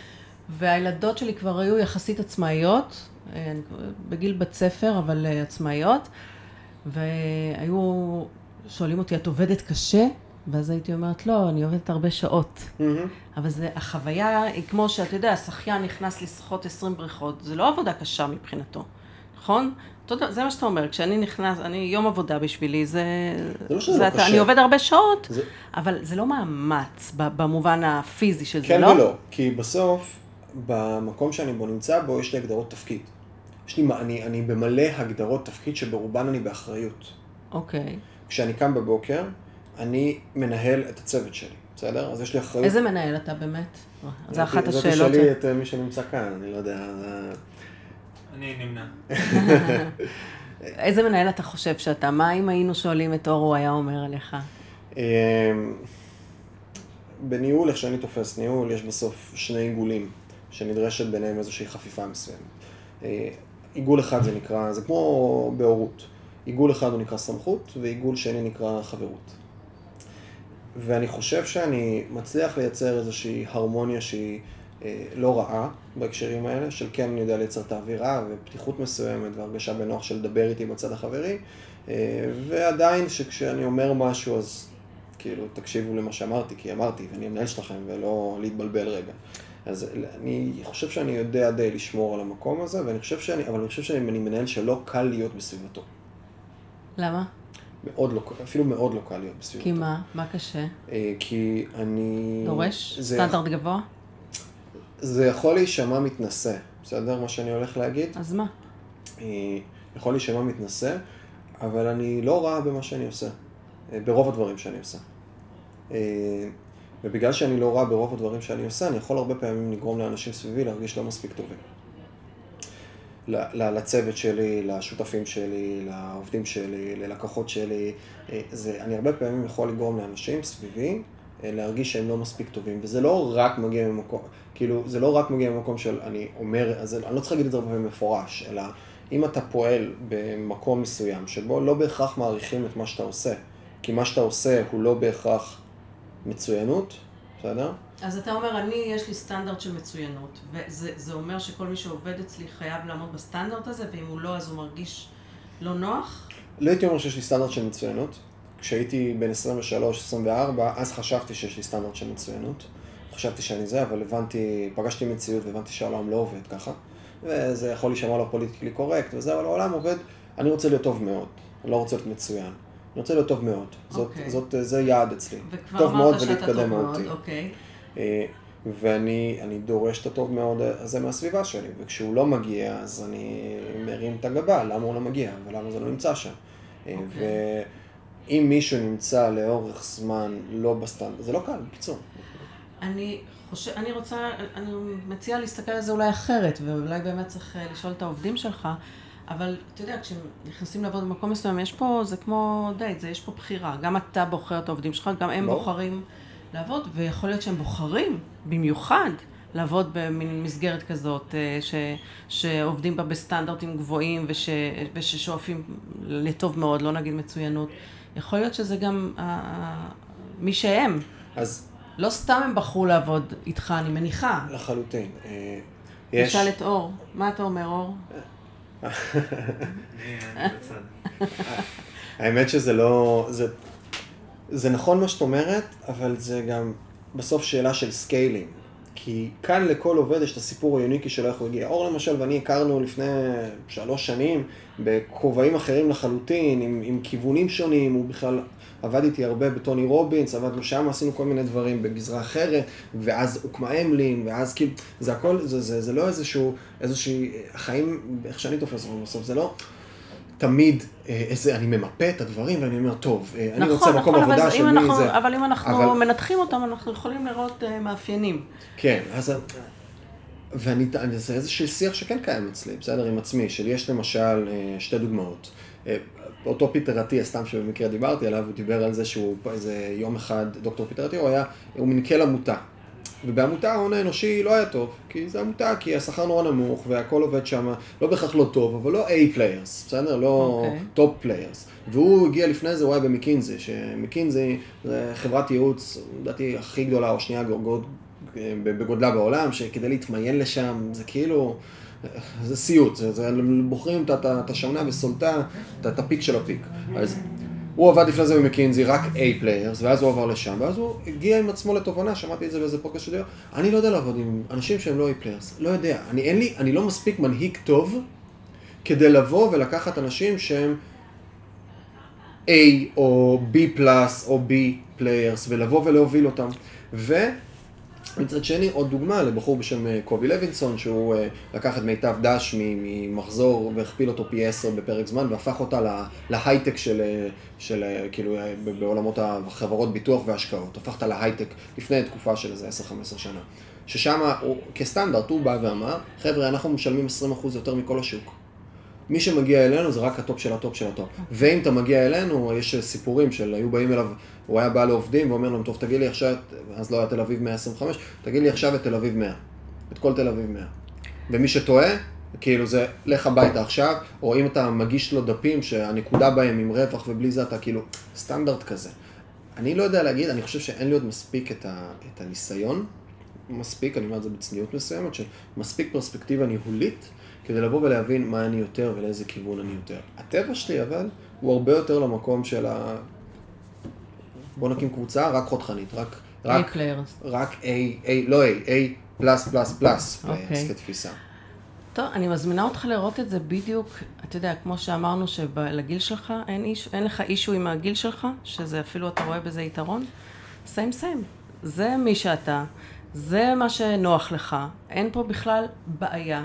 והילדות שלי כבר היו יחסית עצמאיות, אה, בגיל בית ספר, אבל אה, עצמאיות, והיו שואלים אותי, את עובדת קשה? ואז הייתי אומרת, לא, אני עובדת הרבה שעות. Mm-hmm. אבל זה, החוויה היא כמו שאתה יודע, השחיין נכנס לשחות 20 בריכות, זה לא עבודה קשה מבחינתו, נכון? תודה, זה מה שאתה אומר, כשאני נכנס, אני, יום עבודה בשבילי, זה... זה לא שזה לא קשה. אני עובד הרבה שעות, זה... אבל זה לא מאמץ במובן הפיזי של כן זה, לא? כן ולא, כי בסוף, במקום שאני בו נמצא בו, יש לי הגדרות תפקיד. יש לי, אני, אני במלא הגדרות תפקיד שברובן אני באחריות. אוקיי. Okay. כשאני קם בבוקר, אני מנהל את הצוות שלי, בסדר? אז יש לי אחריות. איזה מנהל אתה באמת? זו אחת השאלות. זאת תשאלי את אה, מי שנמצא כאן, אני לא יודע. אני נמנע. איזה מנהל אתה חושב שאתה? מה אם היינו שואלים את אור, הוא היה אומר עליך? אמ, בניהול, איך שאני תופס ניהול, יש בסוף שני עיגולים, שנדרשת ביניהם איזושהי חפיפה מסוימת. עיגול אחד זה נקרא, זה כמו בהורות. עיגול אחד הוא נקרא סמכות, ועיגול שני נקרא חברות. ואני חושב שאני מצליח לייצר איזושהי הרמוניה שהיא אה, לא רעה בהקשרים האלה, של כן אני יודע לייצר את האווירה ופתיחות מסוימת והרגשה בנוח של לדבר איתי בצד החברי, אה, ועדיין שכשאני אומר משהו אז כאילו תקשיבו למה שאמרתי, כי אמרתי ואני המנהל שלכם ולא להתבלבל רגע. אז אני חושב שאני יודע די לשמור על המקום הזה, ואני חושב שאני, אבל אני חושב שאני מנהל שלא קל להיות בסביבתו. למה? מאוד לא, אפילו מאוד לא קל להיות בסביבתו. כי מה? מה קשה? אה, כי אני... דורש? זה... סטנדרט גבוה? זה יכול להישמע מתנשא, בסדר? מה שאני הולך להגיד. אז מה? אה, יכול להישמע מתנשא, אבל אני לא רע במה שאני עושה, אה, ברוב הדברים שאני עושה. ובגלל שאני לא רע ברוב הדברים שאני עושה, אני יכול הרבה פעמים לגרום לאנשים סביבי להרגיש לא מספיק טובים. לצוות שלי, לשותפים שלי, לעובדים שלי, ללקוחות שלי. אה, זה, אני הרבה פעמים יכול לגרום לאנשים סביבי אה, להרגיש שהם לא מספיק טובים, וזה לא רק מגיע ממקום, כאילו, זה לא רק מגיע ממקום של, אני אומר, אז אני לא צריך להגיד את זה הרבה פעמים מפורש, אלא אם אתה פועל במקום מסוים, שבו לא בהכרח מעריכים את מה שאתה עושה, כי מה שאתה עושה הוא לא בהכרח מצוינות, בסדר? אז אתה אומר, אני, יש לי סטנדרט של מצוינות, וזה אומר שכל מי שעובד אצלי חייב לעמוד בסטנדרט הזה, ואם הוא לא, אז הוא מרגיש לא נוח? לא הייתי אומר שיש לי סטנדרט של מצוינות. כשהייתי בן 23-24, אז חשבתי שיש לי סטנדרט של מצוינות. חשבתי שאני זה, אבל הבנתי, פגשתי מציאות והבנתי שהעולם לא עובד ככה. וזה יכול להישמע לא politically correct וזה, אבל העולם עובד, אני רוצה להיות טוב מאוד, אני לא רוצה להיות מצוין. אני רוצה להיות טוב מאוד. Okay. זאת, אוקיי. זאת, זה יעד אצלי. וכבר אמרת שאתה טוב מאוד, אוקיי. אה, ואני דורש את הטוב מאוד הזה מהסביבה שלי, וכשהוא לא מגיע, אז אני מרים את הגבה, למה הוא לא מגיע, ולמה זה לא נמצא שם. Okay. אה, אוקיי. ואם מישהו נמצא לאורך זמן לא בסטנדרט, זה לא קל, בקיצור. אני חושב, אני רוצה, אני מציעה להסתכל על זה אולי אחרת, ואולי באמת צריך אה, לשאול את העובדים שלך, אבל אתה יודע, כשנכנסים לעבוד במקום מסוים, יש פה, זה כמו דייט, זה, יש פה בחירה. גם אתה בוחר את העובדים שלך, גם הם בוא. בוחרים לעבוד, ויכול להיות שהם בוחרים, במיוחד, לעבוד במין מסגרת כזאת, אה, ש, שעובדים בה בסטנדרטים גבוהים, וש, וששואפים לטוב מאוד, לא נגיד מצוינות. יכול להיות שזה גם uh, מי שהם. אז לא סתם הם בחרו לעבוד איתך, אני מניחה. לחלוטין. יש... נשאל את אור. מה אתה אומר, אור? האמת שזה לא... זה, זה נכון מה שאת אומרת, אבל זה גם בסוף שאלה של scaling. כי כאן לכל עובד יש את הסיפור ה unique י שלו איך הוא הגיע. אור למשל ואני הכרנו לפני שלוש שנים בכובעים אחרים לחלוטין, עם, עם כיוונים שונים, הוא בכלל עבד איתי הרבה בטוני רובינס, עבדנו שם, עשינו כל מיני דברים בגזרה אחרת, ואז הוקמה אמלין, ואז כאילו, זה הכל, זה, זה, זה לא איזשהו, איזושהי, החיים, איך שאני תופס אותם בסוף, זה לא... תמיד אה, איזה, אני ממפה את הדברים ואני אומר, טוב, אה, אני נכון, רוצה מקום נכון, עבודה של מי זה. אבל אם אנחנו אבל... מנתחים אותם, אנחנו יכולים לראות uh, מאפיינים. כן, אז... ואני, זה איזשהו שיח שכן קיים אצלי, בסדר, עם עצמי, של יש למשל שתי דוגמאות. אותו פיטר אטיה, סתם שבמקרה דיברתי עליו, הוא דיבר על זה שהוא איזה יום אחד, דוקטור פיטר אטיה, הוא היה, הוא מנכ"ל עמותה. ובעמותה ההון האנושי לא היה טוב, כי זה עמותה, כי השכר נורא נמוך והכל עובד שם, לא בהכרח לא טוב, אבל לא A players, בסדר? לא top okay. players. והוא הגיע לפני זה, הוא היה במקינזי, שמקינזי זה חברת ייעוץ, לדעתי הכי גדולה או שנייה בגודלה בעולם, שכדי להתמיין לשם, זה כאילו... זה סיוט, זה, זה, בוחרים את השמנה וסלתה, את ה peak של ה peak. אז הוא עבד לפני זה במקינזי, רק A players, ואז הוא עבר לשם, ואז הוא הגיע עם עצמו לתובנה, שמעתי את זה באיזה פודקאסט שלו, אני לא יודע לעבוד עם אנשים שהם לא A players, לא יודע, אני אין לי, אני לא מספיק מנהיג טוב כדי לבוא ולקחת אנשים שהם A או B plus או B players, ולבוא ולהוביל אותם. ו... מצד שני, עוד דוגמה לבחור בשם אה, קובי לוינסון, שהוא אה, לקח את מיטב דש ממחזור והכפיל אותו פי עשר בפרק זמן, והפך אותה להייטק של, אה, של כאילו, בעולמות החברות ביטוח והשקעות. הפך אותה להייטק לפני תקופה של איזה 10-15 שנה. ששם, כסטנדרט, הוא בא ואמר, חבר'ה, אנחנו משלמים 20% יותר מכל השוק. מי שמגיע אלינו זה רק ה top של ה top של ה top. ואם אתה מגיע אלינו, יש סיפורים של היו באים אליו, הוא היה בא לעובדים ואומר להם, טוב, תגיד לי עכשיו, אז לא היה תל אביב 125, תגיד לי עכשיו את תל אביב 100. את כל תל אביב 100. ומי שטועה, כאילו זה, לך הביתה עכשיו, או אם אתה מגיש לו דפים שהנקודה בהם עם רווח ובלי זה, אתה כאילו, סטנדרט כזה. אני לא יודע להגיד, אני חושב שאין לי עוד מספיק את, ה, את הניסיון, מספיק, אני אומר את זה בצניעות מסוימת, של מספיק פרספקטיבה ניהולית, כדי לבוא ולהבין מה אני יותר ולאיזה כיוון אני יותר. הטבע שלי אבל, הוא הרבה יותר למקום של ה... בוא נקים קבוצה, רק חותכנית, רק... רק, A players. רק A, A, לא A, A plus plus plus players כתפיסה. טוב, אני מזמינה אותך לראות את זה בדיוק, אתה יודע, כמו שאמרנו שלגיל שלך אין, איש, אין לך issue עם הגיל שלך, שזה אפילו אתה רואה בזה יתרון, סיים סיים. זה מי שאתה, זה מה שנוח לך, אין פה בכלל בעיה.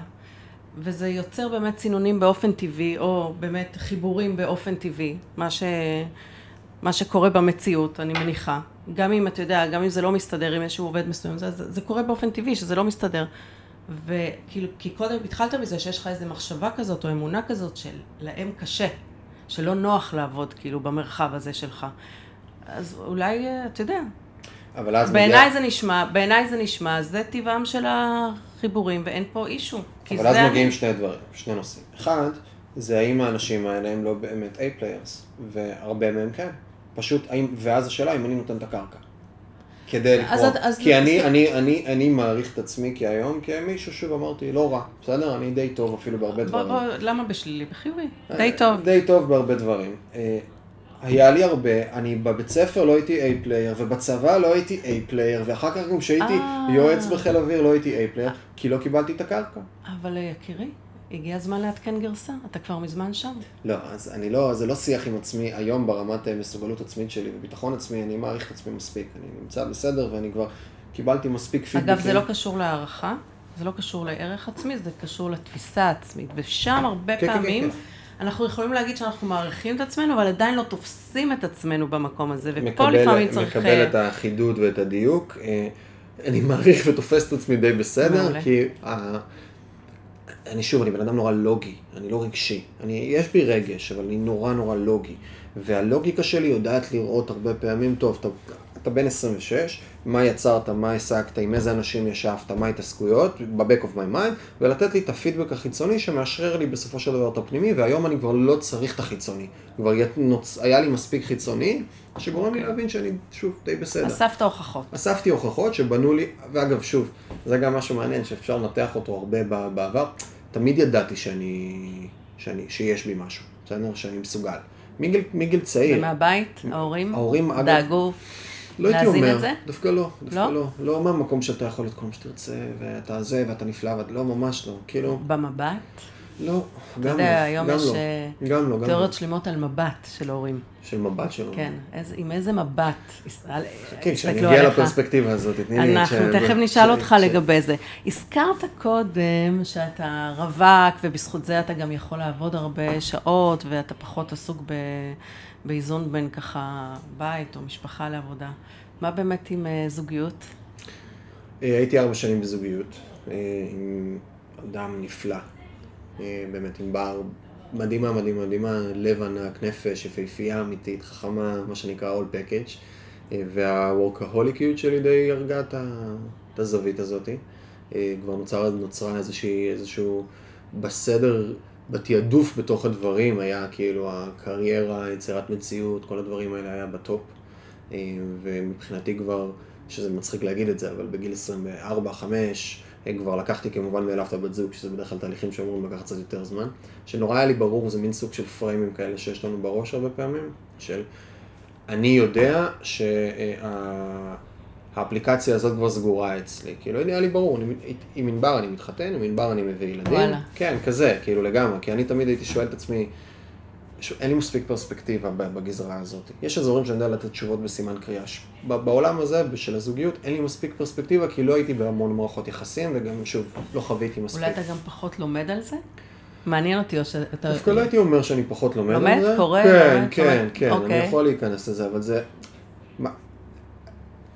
וזה יוצר באמת צינונים באופן טבעי, או באמת חיבורים באופן טבעי, מה, ש... מה שקורה במציאות, אני מניחה. גם אם, אתה יודע, גם אם זה לא מסתדר עם איזשהו עובד מסוים, זה, זה, זה קורה באופן טבעי, שזה לא מסתדר. וכאילו, כי קודם התחלת מזה שיש לך איזו מחשבה כזאת, או אמונה כזאת, של להם קשה, שלא נוח לעבוד, כאילו, במרחב הזה שלך. אז אולי, אתה יודע. אבל אז בעיניי מגיע... זה נשמע, בעיניי זה נשמע, זה טבעם של החיבורים, ואין פה אישו. אבל אז מגיעים שני דברים, שני נושאים. אחד, זה האם האנשים האלה הם לא באמת A-פליירס, והרבה מהם כן. פשוט, האם, ואז השאלה אם אני נותן את הקרקע. כדי לקרוא. אז כי אני, זה- אני, אני, אני מעריך את עצמי כהיום כמישהו, שוב אמרתי, לא רע, בסדר? אני די טוב אפילו בהרבה בוא, דברים. בוא, למה בשלילי? בחיובי. די טוב. די טוב בהרבה דברים. היה לי הרבה, אני בבית ספר לא הייתי A player, ובצבא לא הייתי A player, ואחר כך גם כשהייתי אה. יועץ בחיל אוויר לא הייתי A player, כי לא קיבלתי את הקרקע. אבל אה, יקירי, הגיע הזמן לעדכן גרסה. אתה כבר מזמן שם. לא, אז אני לא, זה לא שיח עם עצמי היום ברמת אה, מסוגלות עצמית שלי וביטחון עצמי, אני מעריך את עצמי מספיק, אני נמצא בסדר ואני כבר קיבלתי מספיק פידבקים. אגב, זה לא קשור להערכה, זה לא קשור לערך עצמי, זה קשור לתפיסה העצמית. ושם הרבה כן, כן, כן, פעמים כן. אנחנו יכולים להגיד שאנחנו מעריכים את עצמנו, אבל עדיין לא תופסים את עצמנו במקום הזה. ופה מקבל, לפעמים צריך... מקבל אה, את החידוד ואת הדיוק. אה, אני מעריך ותופס את עצמי די בסדר, מעולה. כי ה... אני שוב, אני בן אדם נורא לוגי, אני לא רגשי. אני, יש בי רגש, אבל אני נורא נורא לוגי. והלוגיקה שלי יודעת לראות הרבה פעמים, טוב, אתה, אתה בן 26, מה יצרת, מה השגת, עם איזה אנשים ישבת, מה ההתעסקויות, ב-back of my mind, ולתת לי את הפידבק החיצוני שמאשרר לי בסופו של דבר את הפנימי, והיום אני כבר לא צריך את החיצוני. כבר נוצ... היה לי מספיק חיצוני, שגורם לי להבין שאני, שוב, די בסדר. אספת הוכחות. אספתי הוכחות שבנו לי, ואגב, שוב, זה גם משהו מעניין שאפשר לנתח אותו הרבה בעבר. תמיד ידעתי שאני, שאני, שיש בי משהו, בסדר? שאני מסוגל. מגיל, מגיל צעיר. ומהבית, ההורים ההורים, אגב, דאגו לא הייתי אומר? דווקא לא, דווקא לא? לא, לא מהמקום שאתה יכול להיות כל מה שתרצה, ואתה זה, ואתה נפלא, ואתה לא, ממש לא, כאילו, במבט. לא, אתה גם יודע, לא, היום גם יש לא, אה, גם לא, גם לא, תיאוריות שלמות על מבט של הורים. של מבט שלו. כן, איזה- עם איזה מבט כן, כשאני אגיע. לפרספקטיבה הזאת, תתני לי את אנחנו ש- תכף ש- נשאל אותך לגבי זה. הזכרת קודם שאתה רווק, ובזכות זה אתה גם יכול לעבוד הרבה שעות, ואתה פחות עסוק ב- באיזון בין ככה בית או משפחה לעבודה. מה באמת עם אה, זוגיות? אה, הייתי ארבע שנים בזוגיות, אה, עם אדם נפלא, אה, באמת עם בר מדהימה, מדהימה, מדהימה, לב ענק, נפש, יפהפייה אמיתית, חכמה, מה שנקרא all package, אה, והוורקהוליקיות שלי די הרגה את את הזווית הזאת. אה, כבר נוצר, נוצרה איזושהי, איזשהו, בסדר, בתעדוף בתוך הדברים, היה כאילו הקריירה, יצירת מציאות, כל הדברים האלה היה בטופ. אה, ומבחינתי כבר, שזה מצחיק להגיד את זה, אבל בגיל 24-5 כבר לקחתי כמובן מאליו את הבת זוג, שזה בדרך כלל תהליכים שאמורים לקחת קצת יותר זמן. שנורא היה לי ברור, זה מין סוג של פריימים כאלה שיש לנו בראש הרבה פעמים, של אני יודע שהאפליקציה הזאת כבר סגורה אצלי. כאילו, היה לי ברור, אני, עם ענבר אני מתחתן, עם ענבר אני מביא ילדים. וואלה. כן, כזה, כאילו לגמרי, כי אני תמיד הייתי שואל את עצמי, אין לי מספיק פרספקטיבה בגזרה הזאת. יש אזורים שאני יודע לתת תשובות בסימן קריאה. ש- בעולם הזה, של הזוגיות, אין לי מספיק פרספקטיבה, כי לא הייתי בהמון מערכות יחסים, וגם, שוב, לא חוויתי מספיק. אולי אתה גם פחות לומד על זה? מעניין אותי, או שאתה... דווקא לא הייתי אומר שאני פחות לומד לומד? על זה. קורא? כן, לומד? כן, לומד? כן, אני אוקיי. יכול להיכנס לזה, אבל זה...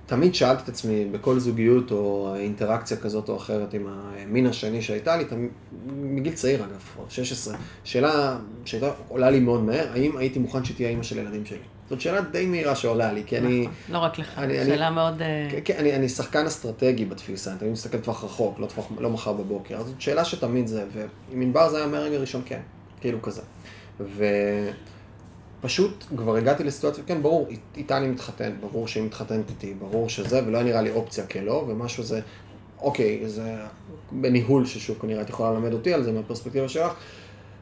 תמיד שאלתי את עצמי בכל זוגיות או אינטראקציה כזאת או אחרת עם המין השני שהייתה לי, תמיד, מגיל צעיר אגב, או 16, שאלה שהייתה עולה לי מאוד מהר, האם הייתי מוכן שתהיה אימא של ילדים שלי? זאת שאלה די מהירה שעולה לי, כי אני... נכון, לא רק לך, אני- שאלה מאוד... אה, כן, כן, אני, אני שחקן אסטרטגי בתפיסה, אני תמיד מסתכל טווח רחוק, לא, טווח, לא מחר בבוקר. אז זאת שאלה שתמיד זה, ועם ענבר זה היה מהרגע הראשון כן, כאילו כזה. ופשוט כבר הגעתי לסיטואציה, כן, ברור, אית- איתה אני מתחתן, ברור שהיא מתחתנת איתי, ברור שזה, ולא נראה לי אופציה כלא, ומשהו זה, אוקיי, זה בניהול ששוב כנראה את יכולה ללמד אותי על זה מהפרספקטיבה שלך.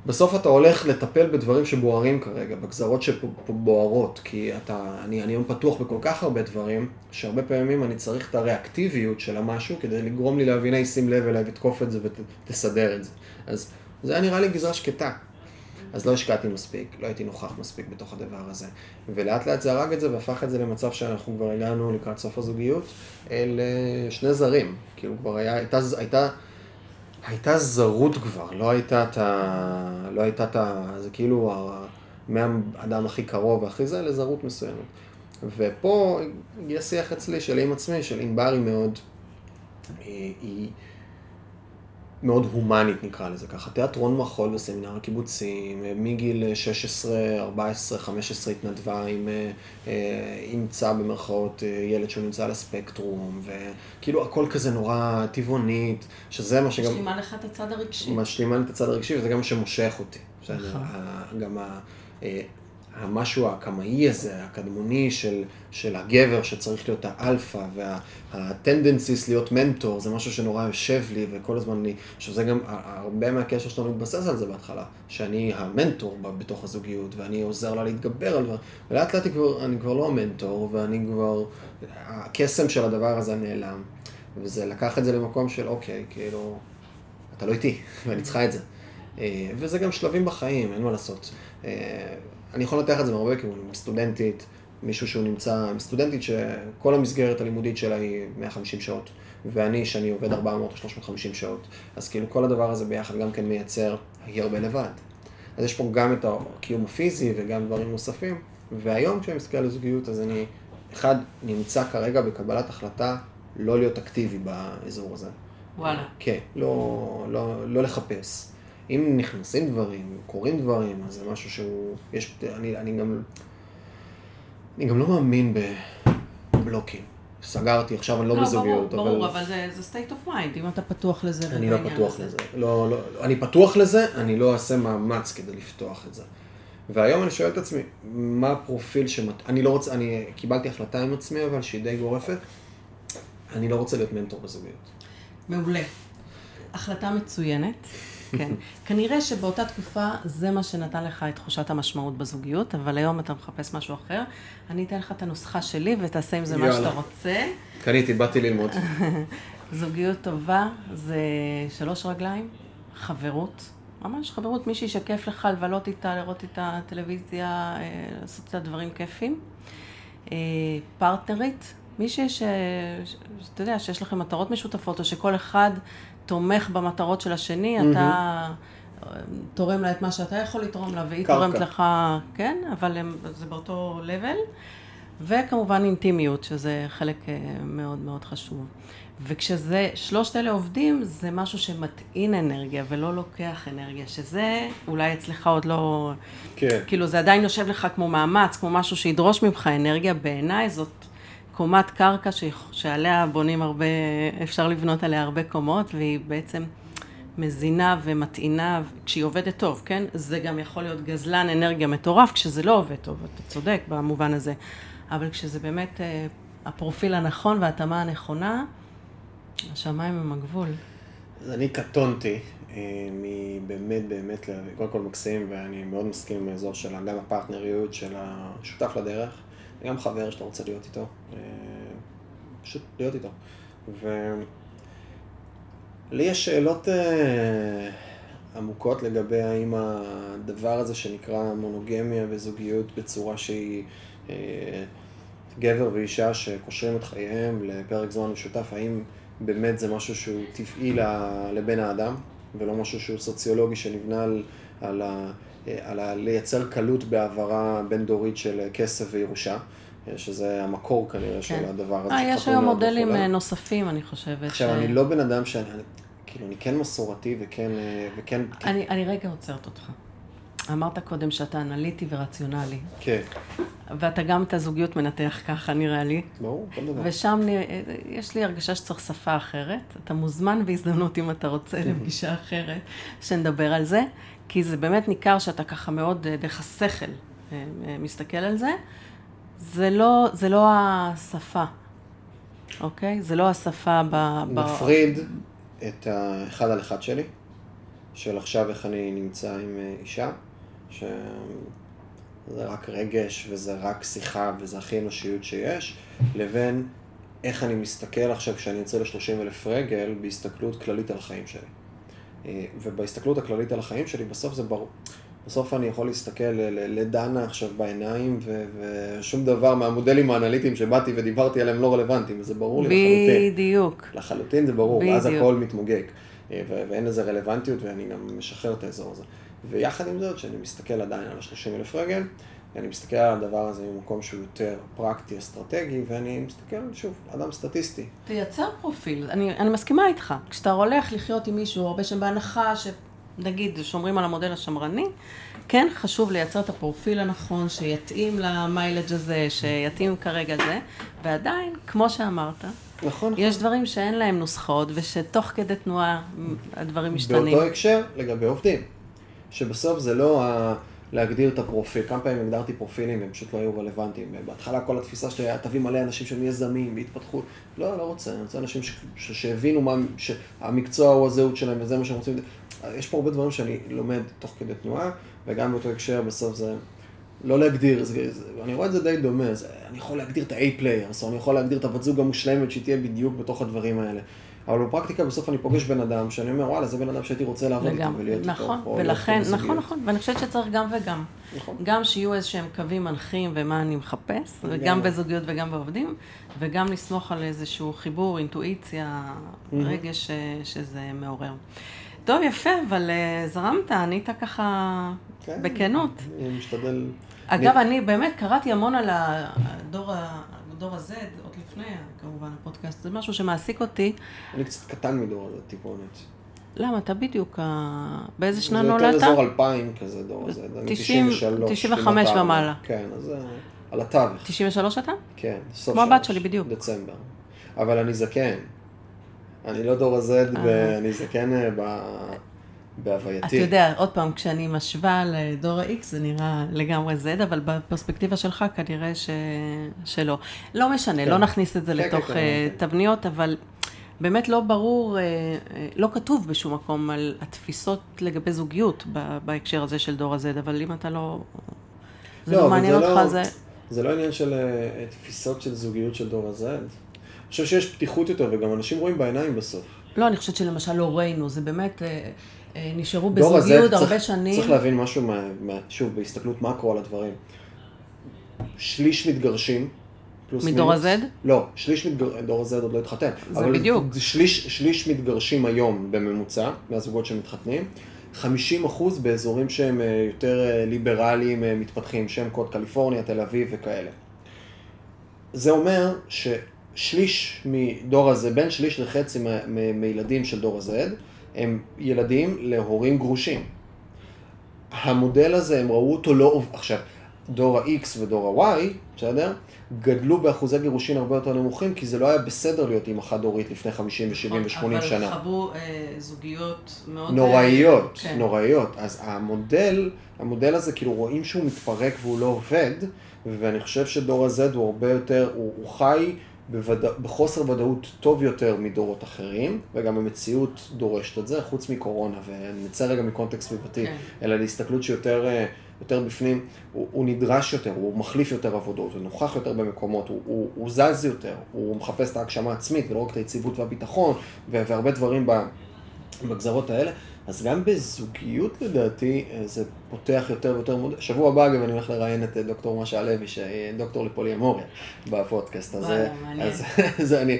בסוף אתה הולך לטפל בדברים שבוערים כרגע, בגזרות שבוערות, כי אתה, אני, אני היום פתוח בכל כך הרבה דברים, שהרבה פעמים אני צריך את הריאקטיביות של המשהו כדי לגרום לי להבין, היי, שים לב אליי ותקוף את זה ותסדר את זה. אז זה היה נראה לי גזרה שקטה. אז לא השקעתי מספיק, לא הייתי נוכח מספיק בתוך הדבר הזה. ולאט לאט זה הרג את זה והפך את זה למצב שאנחנו כבר הגענו לקראת סוף הזוגיות, אל אה, שני זרים. כאילו כבר היה, הייתה, הייתה, הייתה זרות כבר, לא הייתה את ה... לא הייתה את ה... זה כאילו ה- מהאדם הכי קרוב והכי זה לזרות מסוימת. ופה הגיע שיח אצלי של עם עצמי, של ענבר היא מאוד... היא, היא מאוד הומנית נקרא לזה ככה. תיאטרון מחול בסמינר הקיבוצים, מגיל 16, 14, 15 התנדבה עם, אה, אה, אימצה במרכאות אה, ילד שהוא נמצא על הספקטרום, וכאילו הכל כזה נורא טבעונית, שזה מה שגם... משלימה לך את הצד הרגשי. משלימה לי את הצד הרגשי, וזה גם מה שמושך אותי. בסדר? נכון. גם ה- אה, המשהו הקמאי הזה, הקדמוני של, של הגבר שצריך להיות האלפא, וה tendencies להיות מנטור, זה משהו שנורא יושב לי, וכל הזמן אני, שזה גם, הרבה מהקשר שלנו מתבסס על זה בהתחלה, שאני המנטור בתוך הזוגיות, ואני עוזר לה להתגבר על דברים, ולאט לאט אני כבר, לא המנטור, ואני כבר, הקסם של הדבר הזה נעלם, וזה לקח את זה למקום של אוקיי, כאילו, אתה לא איתי, ואני צריכה את זה. אה, וזה גם שלבים בחיים, אין מה לעשות. אני יכול לנתח את זה מהרבה כיוונים, סטודנטית, מישהו שהוא נמצא, סטודנטית שכל המסגרת הלימודית שלה היא 150 שעות, ואני, שאני עובד 400 או 350 שעות, אז כאילו כל הדבר הזה ביחד גם כן מייצר הכי הרבה לבד. אז יש פה גם את הקיום הפיזי וגם דברים נוספים, והיום כשאני מסתכל על זוגיות, אז אני, אחד, נמצא כרגע בקבלת החלטה לא להיות אקטיבי באזור הזה. וואלה. כן, לא, לא, לא לחפש. אם נכנסים דברים, קורים דברים, אז זה משהו שהוא, יש, אני, אני גם, אני גם לא מאמין בבלוקים. סגרתי, עכשיו אני לא, לא בזוגיות. ברור, אבל... ברור, אבל זה, זה state of mind, אם אתה פתוח לזה. אני לא פתוח הזה. לזה. לא, לא, אני פתוח לזה, אני לא אעשה מאמץ כדי לפתוח את זה. והיום אני שואל את עצמי, מה הפרופיל שמת... אני לא רוצה, אני קיבלתי החלטה עם עצמי, אבל שהיא די גורפת, אני לא רוצה להיות מנטור בזוגיות. מעולה. החלטה מצוינת. כן. כנראה שבאותה תקופה זה מה שנתן לך את תחושת המשמעות בזוגיות, אבל היום אתה מחפש משהו אחר. אני אתן לך את הנוסחה שלי ותעשה עם זה מה שאתה רוצה. קניתי, באתי ללמוד. זוגיות טובה זה שלוש רגליים, חברות, ממש חברות, מישהי שכיף לך לבלות איתה, לראות איתה טלוויזיה, אה, לעשות איתה דברים כיפים. אה, פרטנרית, מישהי ש... אתה יודע, שיש לכם מטרות משותפות, או שכל אחד תומך במטרות של השני, mm-hmm. אתה תורם לה את מה שאתה יכול לתרום לה, והיא קרקע. תורמת לך, כן, אבל הם, זה באותו לבל. וכמובן אינטימיות, שזה חלק אה, מאוד מאוד חשוב. וכשזה, שלושת אלה עובדים, זה משהו שמטעין אנרגיה ולא לוקח אנרגיה, שזה אולי אצלך עוד לא... כן. כאילו, זה עדיין יושב לך כמו מאמץ, כמו משהו שידרוש ממך אנרגיה. בעיניי זאת קומת קרקע ש... שעליה בונים הרבה, אפשר לבנות עליה הרבה קומות, והיא בעצם מזינה ומטעינה, כשהיא עובדת טוב, כן? זה גם יכול להיות גזלן אנרגיה מטורף, כשזה לא עובד טוב, אתה צודק במובן הזה. אבל כשזה באמת אה, הפרופיל הנכון וההתאמה הנכונה, השמיים הם הגבול. אז אני קטונתי אה, מבאמת באמת, קודם כל מקסים, ואני מאוד מסכים עם האזור של גם הפרטנריות של השותף לדרך. גם חבר שאתה רוצה להיות איתו, אה, פשוט להיות איתו. ולי יש שאלות אה, עמוקות לגבי האם הדבר הזה שנקרא מונוגמיה וזוגיות בצורה שהיא אה, גבר ואישה שקושרים את חייהם לפרק זמן משותף, האם באמת זה משהו שהוא טבעי לבן האדם, ולא משהו שהוא סוציולוגי שנבנה על, על ה... על ה... לייצר קלות בהעברה בין-דורית של כסף וירושה, שזה המקור כנראה כן. של הדבר הזה. אה, יש היום מודלים וכולי. נוספים, אני חושבת. עכשיו, ש... אני לא בן אדם שאני, כאילו, אני כן מסורתי וכן... וכן אני, אני רגע עוצרת אותך. אמרת קודם שאתה אנליטי ורציונלי. כן. ואתה גם את הזוגיות מנתח ככה, נראה לי. ברור, כל דבר. ושם יש לי הרגשה שצריך שפה אחרת. אתה מוזמן בהזדמנות, אם אתה רוצה, לפגישה אחרת, שנדבר על זה. כי זה באמת ניכר שאתה ככה מאוד, אה, דרך השכל, אה, אה, מסתכל על זה. זה לא, זה לא השפה, אוקיי? זה לא השפה ב... נפריד ב... את האחד על אחד שלי, של עכשיו איך אני נמצא עם אישה, שזה רק רגש וזה רק שיחה וזה הכי אנושיות שיש, לבין איך אני מסתכל עכשיו כשאני יוצא ל-30 אלף רגל בהסתכלות כללית על החיים שלי. ובהסתכלות הכללית על החיים שלי, בסוף זה ברור. בסוף אני יכול להסתכל לדנה עכשיו בעיניים, ושום דבר מהמודלים האנליטיים שבאתי ודיברתי עליהם לא רלוונטיים, וזה ברור לי לחלוטין. בדיוק. לחלוטין זה ברור. ואז הכל מתמוגג. אה, ואין לזה רלוונטיות, ואני גם משחרר את האזור הזה. ויחד עם זאת, שאני מסתכל עדיין על ה-30 אלף רגל, אני מסתכל על הדבר הזה ממקום שהוא יותר פרקטי, אסטרטגי, ואני מסתכל, שוב, אדם סטטיסטי. תייצר פרופיל, אני, אני מסכימה איתך. כשאתה הולך לחיות עם מישהו, הרבה שם בהנחה, שנגיד, שומרים על המודל השמרני, כן חשוב לייצר את הפרופיל הנכון, שיתאים למיילג' הזה, שיתאים כרגע זה, ועדיין, כמו שאמרת, נכון, יש נכון. דברים שאין להם נוסחאות, ושתוך כדי תנועה הדברים משתנים. באותו הקשר, לגבי עובדים, שבסוף זה לא ה... להגדיר את הפרופיל. כמה פעמים הגדרתי פרופילים והם פשוט לא היו רלוונטיים. בהתחלה כל התפיסה שלי היה, תביא מלא אנשים שהם יזמים בהתפתחות. לא, לא רוצה, אני רוצה אנשים. שהבינו מה, שהמקצוע הוא הזהות שלהם וזה מה שהם רוצים. יש פה הרבה דברים שאני לומד תוך כדי תנועה, וגם באותו הקשר בסוף זה... לא להגדיר, זה, זה, אני רואה את זה די דומה, זה, אני יכול להגדיר את ה-A-players, או אני יכול להגדיר את הבת זוג המושלמת שהיא תהיה בדיוק בתוך הדברים האלה. אבל בפרקטיקה בסוף אני פוגש בן אדם, שאני אומר, וואלה, זה בן אדם שהייתי רוצה לעבוד איתו ולהיות איתו. נכון, ולכן, נכון, נכון, ואני חושבת שצריך גם וגם. נכון. גם שיהיו איזה שהם קווים מנחים ומה אני מחפש, וגם בזוגיות וגם בעובדים, וגם לסמוך על איזשהו חיבור, אינטואיציה, רגש שזה מעורר. טוב, יפה, אבל אה, זרמת, ענית ככה כן, בכנות. אני משתדל... אגב, אני באמת קראתי המון על הדור דור ה-Z, עוד לפני, כמובן, הפודקאסט, זה משהו שמעסיק אותי. אני קצת קטן מדור הזה, טיפונת. למה? אתה בדיוק, באיזה שנה נולדת? זה יותר אזור 2000 כזה, דור הזה. אני 93. 95 ומעלה. כן, אז על התווך. 93 אתה? כן, סוף כמו הבת שלי בדיוק. דצמבר. אבל אני זקן. אני לא דור ה-Z אה. ואני זקן אה, ב... בהווייתי. אתה יודע, עוד פעם, כשאני משווה לדור ה-X זה נראה לגמרי Z, אבל בפרספקטיבה שלך כנראה ש... שלא. לא משנה, כן. לא נכניס את זה כן, לתוך כן, כן. תבניות, אבל באמת לא ברור, אה, אה, לא כתוב בשום מקום על התפיסות לגבי זוגיות בהקשר הזה של דור ה-Z, אבל אם אתה לא... זה לא, לא מעניין זה אותך, לא, זה... זה לא עניין של תפיסות של זוגיות של דור ה-Z. אני חושב שיש פתיחות יותר, וגם אנשים רואים בעיניים בסוף. לא, אני חושבת שלמשל לא ראינו, זה באמת... אה, נשארו בזוגיות הרבה צריך, שנים. צריך להבין משהו, מה, מה, שוב, בהסתכלות מקרו על הדברים. שליש מתגרשים, פלוס מינוס. מדור ה-Z? לא, שליש מתגרשים, דור ה-Z עוד לא התחתן. זה אבל בדיוק. שליש, שליש מתגרשים היום בממוצע, מהזוגות שמתחתנים. 50 אחוז באזורים שהם אה, יותר אה, ליברליים, מתפתחים, שם קוד קליפורניה, תל אביב וכאלה. זה אומר ששליש מדור הזה, בין שליש לחצי מילדים של דור ה-Z, הם ילדים להורים גרושים. המודל הזה, הם ראו אותו לא... עכשיו, דור ה-X ודור ה-Y, בסדר? גדלו באחוזי גירושין הרבה יותר נמוכים, כי זה לא היה בסדר להיות אימא חד-הורית לפני 50 ו-70 ו-80 שנה. אבל חוו אה, זוגיות מאוד... נוראיות, אה, כן. נוראיות. אז המודל, המודל הזה, כאילו רואים שהוא מתפרק והוא לא עובד, ואני חושב שדור ה-Z הוא הרבה יותר, הוא, הוא חי בווד... בחוסר ודאות טוב יותר מדורות אחרים, וגם המציאות דורשת את זה, חוץ מקורונה, ונצא רגע מקונטקסט סביבתי, כן. אלא להסתכלות שיותר אה, יותר בפנים, הוא, הוא נדרש יותר, הוא מחליף יותר עבודות, הוא נוכח יותר במקומות, הוא, הוא, הוא זז יותר, הוא מחפש את ההגשמה העצמית, ולא רק את היציבות והביטחון, והרבה דברים בגזרות האלה. אז גם בזוגיות לדעתי אה, זה פותח יותר ויותר מודע. שבוע הבא אגב אני הולך לראיין את אה, דוקטור משה לוי, דוקטור לפוליאמוריה בפודקאסט. אז, אה, אז, אז אני,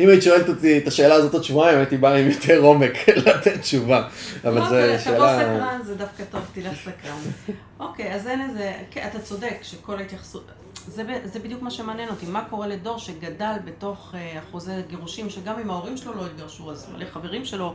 אם היית שואלת אותי את השאלה הזאת עוד שבועיים, הייתי בא עם יותר עומק לתת תשובה. אבל זה שאלה... תבוא סקרן, זה דווקא טוב, תלך סקרן. אוקיי, אז אין איזה, כן, אתה צודק שכל ההתייחסות... זה, זה בדיוק מה שמעניין אותי, מה קורה לדור שגדל בתוך אחוזי גירושים, שגם אם ההורים שלו לא התגרשו, אז מלא חברים שלו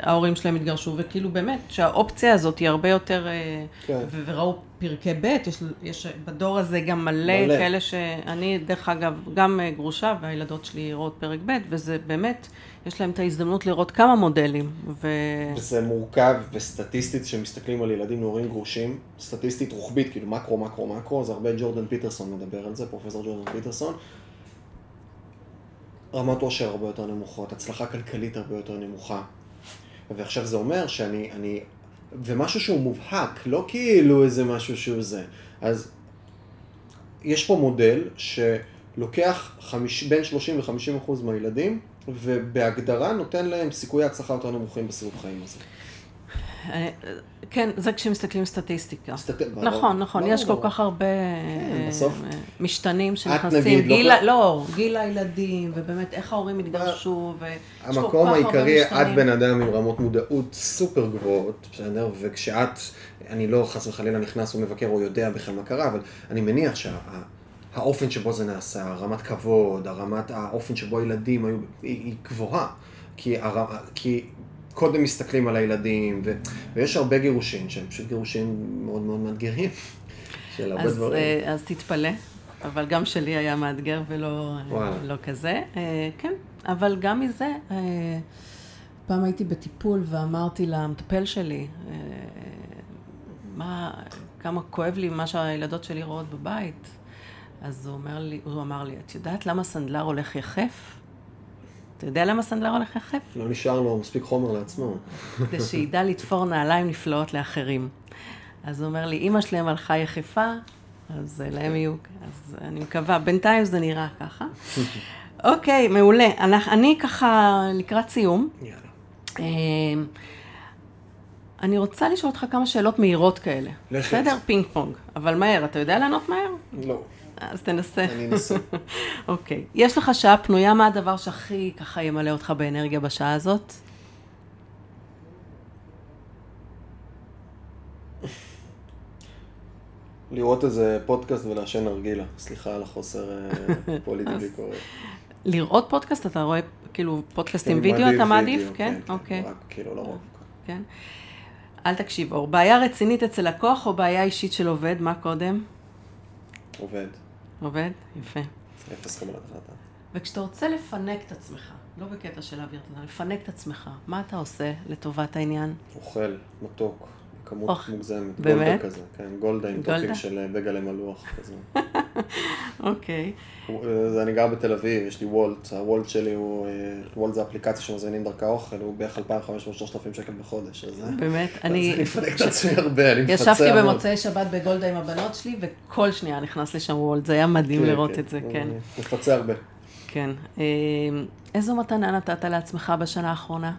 ההורים שלהם התגרשו, וכאילו באמת, שהאופציה הזאת היא הרבה יותר, אה, כן. וראו פרקי ב', יש, יש בדור הזה גם מלא, מלא כאלה שאני, דרך אגב, גם אה, גרושה, והילדות שלי רואות פרק ב', וזה באמת, יש להם את ההזדמנות לראות כמה מודלים. ו... וזה מורכב, וסטטיסטית, כשמסתכלים על ילדים להורים גרושים, סטטיסטית רוחבית, כאילו מקרו, מקרו, מקרו, זה הרבה ג'ורדן פיטרסון מדבר על זה, פרופסור ג'ורדן פיטרסון. רמת עושר הרבה יותר נמוכות, הצלחה כלכלית הרבה יותר נמוכה, ועכשיו זה אומר שאני, אני, ומשהו שהוא מובהק, לא כאילו איזה משהו שהוא זה. אז יש פה מודל שלוקח חמיש, בין 30 ל-50 אחוז מהילדים, ובהגדרה נותן להם סיכויי הצלחה יותר נמוכים בסיבוב חיים הזה. אה, כן, זה כשמסתכלים סטטיסטיקה. סטט... נכון, נכון, יש כל כך הרבה כן. אה, משתנים שנכנסים. לא גיל. לא, גיל הילדים, ובאמת איך ההורים התגרשו, ויש כל כך הרבה משתנים. המקום העיקרי, את בן אדם עם רמות מודעות סופר גבוהות, בסדר? וכשאת, אני לא חס וחלילה נכנס ומבקר או יודע בכלל מה קרה, אבל אני מניח שה... האופן שבו זה נעשה, רמת כבוד, הרמת, האופן שבו הילדים היו, היא, היא גבוהה. כי, הר... כי קודם מסתכלים על הילדים, ו... ויש הרבה גירושים שהם פשוט גירושים מאוד מאוד מאתגרים, של הרבה אז, דברים. אה, אז תתפלא, אבל גם שלי היה מאתגר ולא לא כזה. אה, כן, אבל גם מזה, אה, פעם הייתי בטיפול ואמרתי למטפל שלי, מה, כמה כואב לי מה שהילדות שלי רואות בבית. אז הוא, אומר לי, הוא אמר לי, את יודעת למה סנדלר הולך יחף? אתה יודע למה סנדלר הולך יחף? לא נשאר לו מספיק חומר לעצמו. כדי שידע לתפור נעליים נפלאות לאחרים. אז הוא אומר לי, אימא שלהם הלכה יחפה, אז להם יהיו, אז אני מקווה, בינתיים זה נראה ככה. אוקיי, מעולה. אנחנו- אני ככה לקראת סיום. יאללה. אה, אני רוצה לשאול אותך כמה שאלות מהירות כאלה. לכי. בסדר? פינג פונג. אבל מהר, אתה יודע לענות מהר? לא, אז תנסה. אני אנסה. אוקיי. יש לך שעה פנויה, מה הדבר שהכי ככה ימלא אותך באנרגיה בשעה הזאת? לראות איזה פודקאסט ולעשן נרגילה. סליחה על החוסר אה, politically correct. לראות פודקאסט, אתה רואה כאילו פודקאסט עם כן, וידאו, אתה מעדיף? וידאו, כן? אוקיי. רק כאילו לרוב. כן. אל תקשיב, אור. בעיה רצינית אצל לקוח או בעיה אישית של עובד? מה קודם? עובד. עובד? יפה. אפס קבלת החלטה. וכשאתה רוצה לפנק את עצמך, לא בקטע של להעביר את זה, לפנק את עצמך, מה אתה עושה לטובת העניין? אוכל, מתוק, כמות אה, מוגזמת. באמת? גולדה כזה, כן, גולדה עם גולדה? topping של אה, בגלה מלוח כזה. אוקיי. הוא- אה, אני גר בתל אביב, יש לי וולט, הוולט שלי הוא, אה, וולט זה אפליקציה שמזמינים דרכה אוכל, הוא בערך 2,500-3,000 שקל בחודש, אז באמת, אז אני... אני מפנק את עצמי הרבה, אני מפצה ישבתי. במוצאי שבת בגולדה עם הבנות שלי, וכל שנייה נכנס לשם וולט, זה היה מדהים כן, לראות כן, את זה, כן. מפצה הרבה. כן. אה, איזו מתנה נתת לעצמך בשנה האחרונה?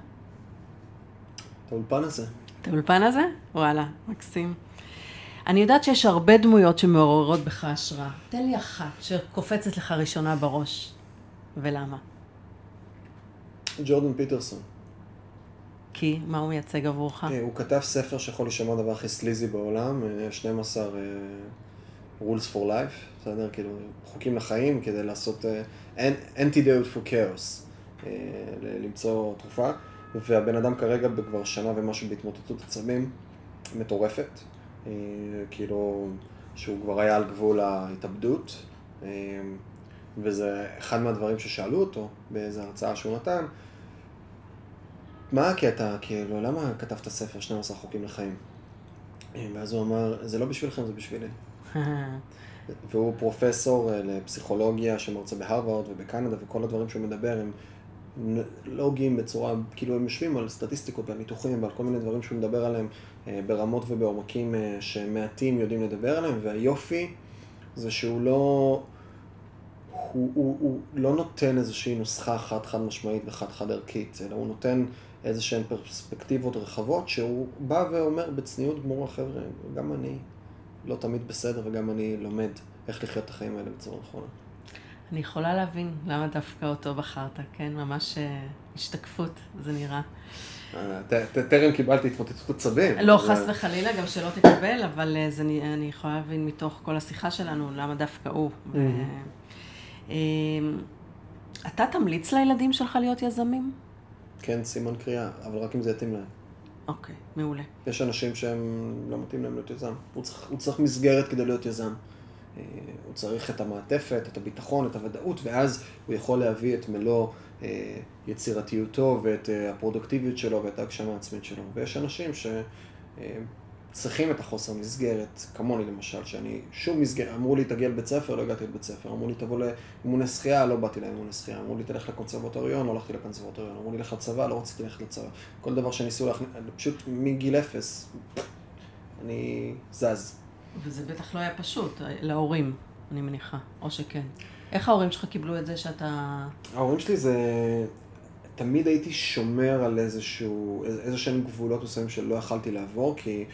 את האולפן הזה. את האולפן הזה? וואלה, מקסים. אני יודעת שיש הרבה דמויות שמעוררות בך השראה. תן לי אחת שקופצת לך ראשונה בראש. ולמה? ג'ורדן פיטרסון. כי מה הוא מייצג עבורך? אה, הוא כתב ספר שיכול להישמע הדבר הכי סליזי בעולם, אה, 12 אה, rules for life, בסדר? כאילו, חוקים לחיים כדי לעשות אה, an- antidote for chaos, אה, למצוא תרופה, והבן אדם כרגע כבר שנה ומשהו בהתמוטטות עצבים מטורפת, אה, כאילו, שהוא כבר היה על גבול ההתאבדות, אה, וזה אחד מהדברים ששאלו אותו באיזו הרצאה שהוא נתן, מה הקטע, כאילו, למה כתבת ספר 12 חוקים לחיים? ואז הוא אמר, זה לא בשבילכם, זה בשבילי. והוא פרופסור אה, לפסיכולוגיה שמרצה בהרווארד ובקנדה, וכל הדברים שהוא מדבר הם לוגיים בצורה, כאילו הם יושבים על סטטיסטיקות ועל ניתוחים ועל כל מיני דברים שהוא מדבר עליהם אה, ברמות ובעומקים אה, שמעטים יודעים לדבר עליהם, והיופי זה שהוא לא... הוא, הוא, הוא לא נותן איזושהי נוסחה חד חד משמעית וחד חד ערכית, אלא הוא נותן איזה שהן פרספקטיבות רחבות, שהוא בא ואומר בצניעות גמורה, חבר'ה, גם אני לא תמיד בסדר וגם אני לומד איך לחיות את החיים האלה בצורה נכונה. אני יכולה להבין למה דווקא אותו בחרת, כן? ממש אה, השתקפות, זה נראה. אה, טרם קיבלתי התמוטטות עצבים. לא, חס וחלילה, גם שלא תקבל, אבל אה, אני יכולה להבין מתוך כל השיחה שלנו, למה דווקא הוא. ו- אה, אתה תמליץ לילדים שלך להיות יזמים? כן, סימן קריאה, אבל רק אם זה יתאים להם. אוקיי, מעולה. יש אנשים שהם לא מתאים להם להיות יזם. הוא צריך, הוא צריך מסגרת כדי להיות יזם. אה, הוא צריך את המעטפת, את הביטחון, את הוודאות, ואז הוא יכול להביא את מלוא אה, יצירתיותו ואת אה, הפרודוקטיביות שלו ואת ההגשמה העצמית שלו. ויש אנשים שצריכים את החוסר מסגרת, כמוני למשל, שאני שום מסגרת, אמרו לי תגיע לבית ספר, לא הגעתי לבית ספר, אמרו לי תבוא לאימוני שחייה, לא באתי לאימוני שחייה, אמרו לי תלך לקונסרבטוריון, לא הלכתי לקונסרבטוריון, אמרו לי לך לצבא, לא רציתי ללכת לצבא. כל דבר שניסו להכניס, פשוט מגיל אפס, אני זז. וזה בטח לא היה פשוט, להורים, אני מניחה, או שכן. איך ההורים שלך קיבלו את זה שאתה... ההורים שלי זה... תמיד הייתי שומר על איזשהו, איזה שהם גבולות מסוימים שלא יכלתי לעבור, כי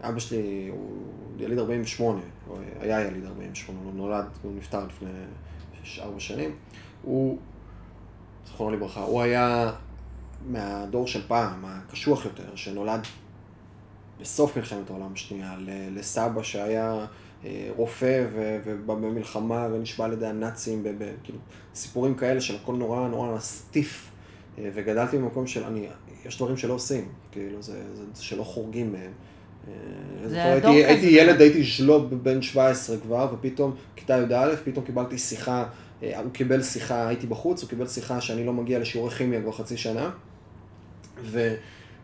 אבא שלי הוא יליד 48, הוא היה יליד 48, הוא נולד, הוא נפטר לפני ארבע שנים. הוא, זכרונו לברכה, הוא היה מהדור של פעם, הקשוח יותר, שנולד בסוף מלחמת העולם השנייה, לסבא שהיה אה, רופא ו- ובא במלחמה ונשבע על ידי הנאצים, כאילו, סיפורים כאלה של הכל נורא נורא סטיף. אה, וגדלתי במקום של, אני, יש דברים שלא עושים, כאילו, זה, זה, שלא חורגים מהם. אה, הייתי. הייתי ילד, הייתי ז'לוב בן 17 כבר, ופתאום, כיתה י"א, פתאום קיבלתי שיחה, הוא קיבל שיחה, הייתי בחוץ, הוא קיבל שיחה שאני לא מגיע לשיעורי כימיה כבר חצי שנה,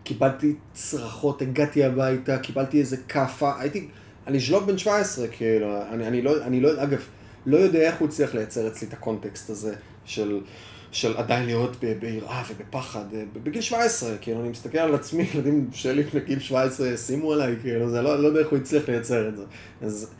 וקיבלתי צרחות, הגעתי הביתה, קיבלתי איזה כאפה, הייתי, אני ז'לוב בן 17, כאילו, אני, אני, לא, אני לא, אגב, לא יודע איך הוא הצליח לייצר אצלי את הקונטקסט הזה של, של עדיין להיות ביראה ובפחד. אה, בגיל 17, כאילו, אני מסתכל על עצמי, ילדים שלי בגיל 17 שימו עליי, כאילו, זה לא, לא יודע איך הוא הצליח לייצר את זה. אז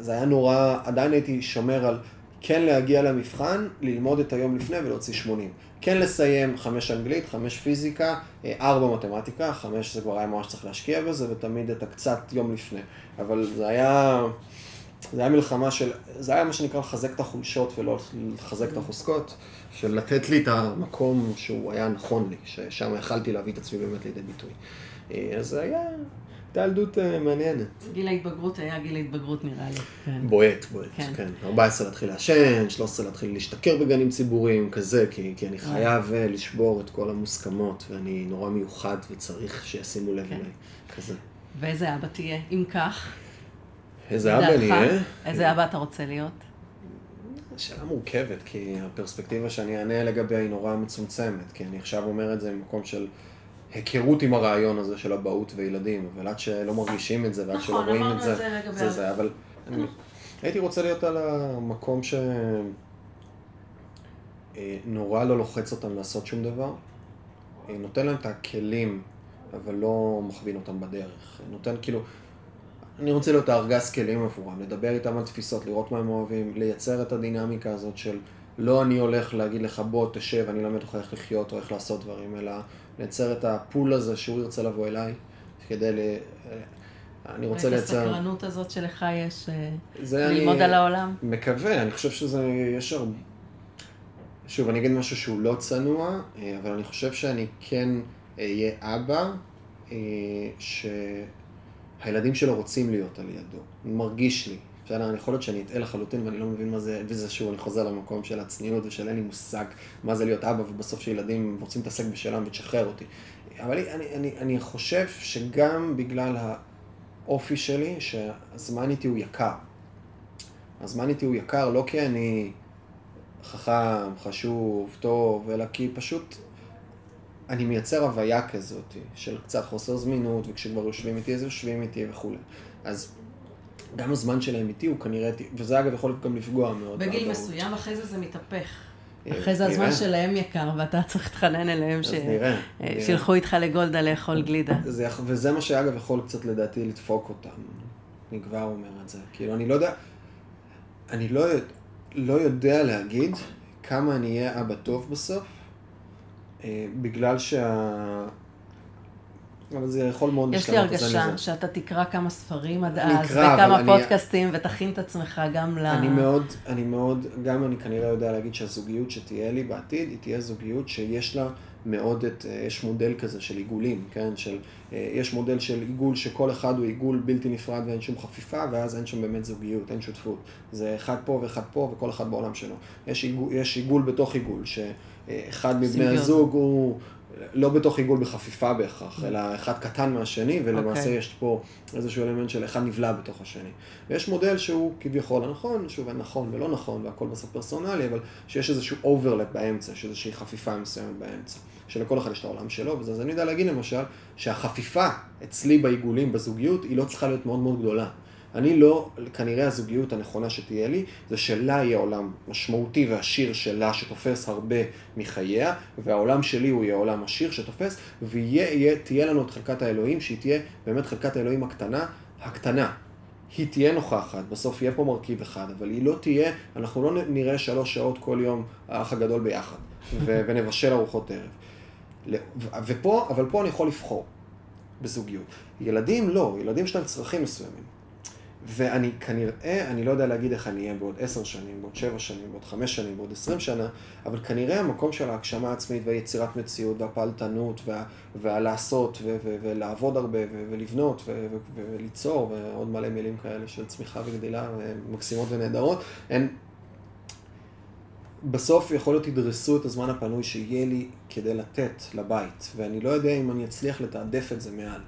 זה היה נורא, עדיין הייתי שומר על כן להגיע למבחן, ללמוד את היום לפני ולהוציא 80. כן לסיים חמש אנגלית, חמש פיזיקה, אה, ארבע מתמטיקה, חמש זה כבר היה ממש צריך להשקיע בזה, ותמיד את הקצת יום לפני. אבל זה היה, זה היה מלחמה של, זה היה מה שנקרא לחזק את החולשות ולא לחזק את החוזקות, של לתת לי את המקום שהוא היה נכון לי, ששם יכלתי להביא את עצמי באמת לידי ביטוי. אה, אז זה היה... הייתה ילדות אה, מעניינת. גיל ההתבגרות היה גיל ההתבגרות נראה לי. כן. בועט, בועט, כן. כן. 14 להתחיל לעשן, 13 להתחיל להשתכר בגנים ציבוריים, כזה, כי, כי אני חייב אה, לשבור את כל המוסכמות, ואני נורא מיוחד וצריך שישימו לב כן. אליי, כזה. ואיזה אבא תהיה, אם כך? איזה אבא אני? אהיה? איזה אבא אתה רוצה להיות? שאלה מורכבת, כי הפרספקטיבה שאני אענה לגביה היא נורא מצומצמת, כי אני עכשיו אומר את זה ממקום של היכרות עם הרעיון הזה של אבהות וילדים, אבל עד שלא מרגישים את זה ועד שלא נכון, רואים את זה, זה זה אבל אני הייתי רוצה להיות על המקום ש... אה, לא לוחץ אותם לעשות שום דבר, אה, נותן להם את הכלים, אבל לא מכווין אותם בדרך. נותן כאילו, אני רוצה להיות הארגז כלים עבורם, לדבר איתם על תפיסות, לראות מה הם אוהבים, לייצר את הדינמיקה הזאת של לא אני הולך להגיד לך בוא תשב, אני אלמד אותך איך לחיות או איך לעשות דברים, אלא לייצר את הפול הזה שהוא ירצה לבוא אליי, כדי ל... אני רוצה ואת לייצר... הסקרנות הזאת שלך יש אה, ללמוד על העולם? מקווה, אני חושב שזה, יש הרבה... שוב, אני אגיד משהו שהוא לא צנוע, אה, אבל אני חושב שאני כן אהיה אבא, אה, שהילדים שלו רוצים להיות על ידו. מרגיש לי. אני יכול להיות שאני אטעה לחלוטין ואני לא מבין מה זה, וזה שוב, אני חוזר למקום של הצניעות ושל אין לי מושג מה זה להיות אבא, ובסוף שילדים רוצים להתעסק בשלם ותשחרר אותי. אבל אני, אני, אני חושב שגם בגלל האופי שלי, שהזמן איתי הוא יקר. הזמן איתי הוא יקר לא כי אני חכם, חשוב, טוב, אלא כי פשוט אני מייצר הוויה כזאת של קצת חוסר זמינות, וכשכבר יושבים איתי אז יושבים איתי וכולי. אז גם הזמן שלהם איתי הוא כנראה, וזה אגב יכול גם לפגוע מאוד. בגיל. מסוים אחרי זה זה מתהפך. אה, אחרי זה הזמן. שלהם יקר, ואתה צריך להתחנן אליהם אה. שילכו איתך לגולדה לאכול גלידה. וזה מה שאגב יכול קצת לדעתי לדפוק אותם. אני כבר אומר את זה. כאילו, אני לא יודע, אני לא, יודע- לא יודע להגיד כמה אני אהיה אבא טוב בסוף, אה, בגלל שה... אבל זה יכול מאוד יש לי הרגשה. שאתה תקרא כמה ספרים עד אז, אקרא, וכמה אבל אני- פודקאסטים, ותכין את עצמך גם ל... אני מאוד, אני מאוד, גם אני כנראה יודע להגיד שהזוגיות שתהיה לי בעתיד, היא תהיה זוגיות שיש לה מאוד את, אה, יש מודל כזה של עיגולים, כן? של, אה, יש מודל של עיגול שכל אחד הוא עיגול בלתי נפרד ואין שום חפיפה, ואז אין שם באמת זוגיות, אין שותפות. זה אחד פה ואחד פה וכל אחד בעולם שלו. יש עיגול, יש עיגול בתוך עיגול, שאחד מבני סימביוזה. הזוג הוא... לא בתוך עיגול בחפיפה בהכרח, אלא אחד קטן מהשני, ולמעשה אוקיי. יש פה איזשהו אלמנט של אחד נבלע בתוך השני. ויש מודל שהוא כביכול הנכון, שוב, אין נכון ולא נכון, והכל בסוף פרסונלי, אבל שיש איזשהו overlap באמצע, יש איזושהי חפיפה מסוימת באמצע, שלכל אחד יש את העולם שלו, וזה, אז אני יודע להגיד למשל, שהחפיפה אצלי בעיגולים, בזוגיות, היא לא צריכה להיות מאוד מאוד גדולה. אני לא, כנראה הזוגיות הנכונה שתהיה לי, זה שלה יהיה עולם משמעותי ועשיר שלה, שתופס הרבה מחייה, והעולם שלי הוא יהיה עולם עשיר שתופס, ותהיה לנו את חלקת האלוהים, שהיא תהיה באמת חלקת האלוהים הקטנה, הקטנה. היא תהיה נוכחת, בסוף יהיה פה מרכיב אחד, אבל היא לא תהיה, אנחנו לא נראה שלוש שעות כל יום האח הגדול ביחד, ו- ונבשל ארוחות ערב. ופה, אבל פה אני יכול לבחור בזוגיות. ילדים לא, ילדים יש להם צרכים מסוימים. ואני כנראה, אני לא יודע להגיד איך אני אהיה בעוד עשר שנים, בעוד שבע שנים, בעוד חמש שנים, בעוד עשרים שנה, אבל כנראה המקום של ההגשמה העצמית והיצירת מציאות והפעלתנות וה, והלעשות ו, ו, ולעבוד הרבה ו, ולבנות ו, ו, וליצור ועוד מלא מילים כאלה של צמיחה וגדילה מקסימות ונהדרות, הן בסוף יכול להיות ידרסו את הזמן הפנוי שיהיה לי כדי לתת לבית, ואני לא יודע אם אני אצליח לתעדף את זה מעל.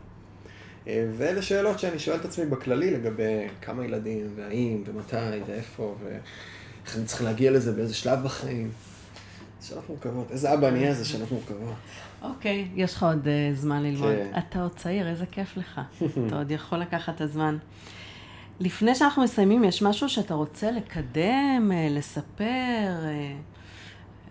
אה, ואלה שאלות שאני שואל את עצמי בכללי לגבי כמה ילדים, והאם, ומתי, ואיפה, ואיך אני צריך להגיע לזה, באיזה שלב בחיים. שאלות מורכבות. איזה אבא אני אהיה, זה שאלות מורכבות. אוקיי, יש לך עוד אה, זמן ללמוד. כן. אתה עוד צעיר, איזה כיף לך. אתה עוד יכול לקחת את הזמן. לפני שאנחנו מסיימים, יש משהו שאתה רוצה לקדם, אה, לספר?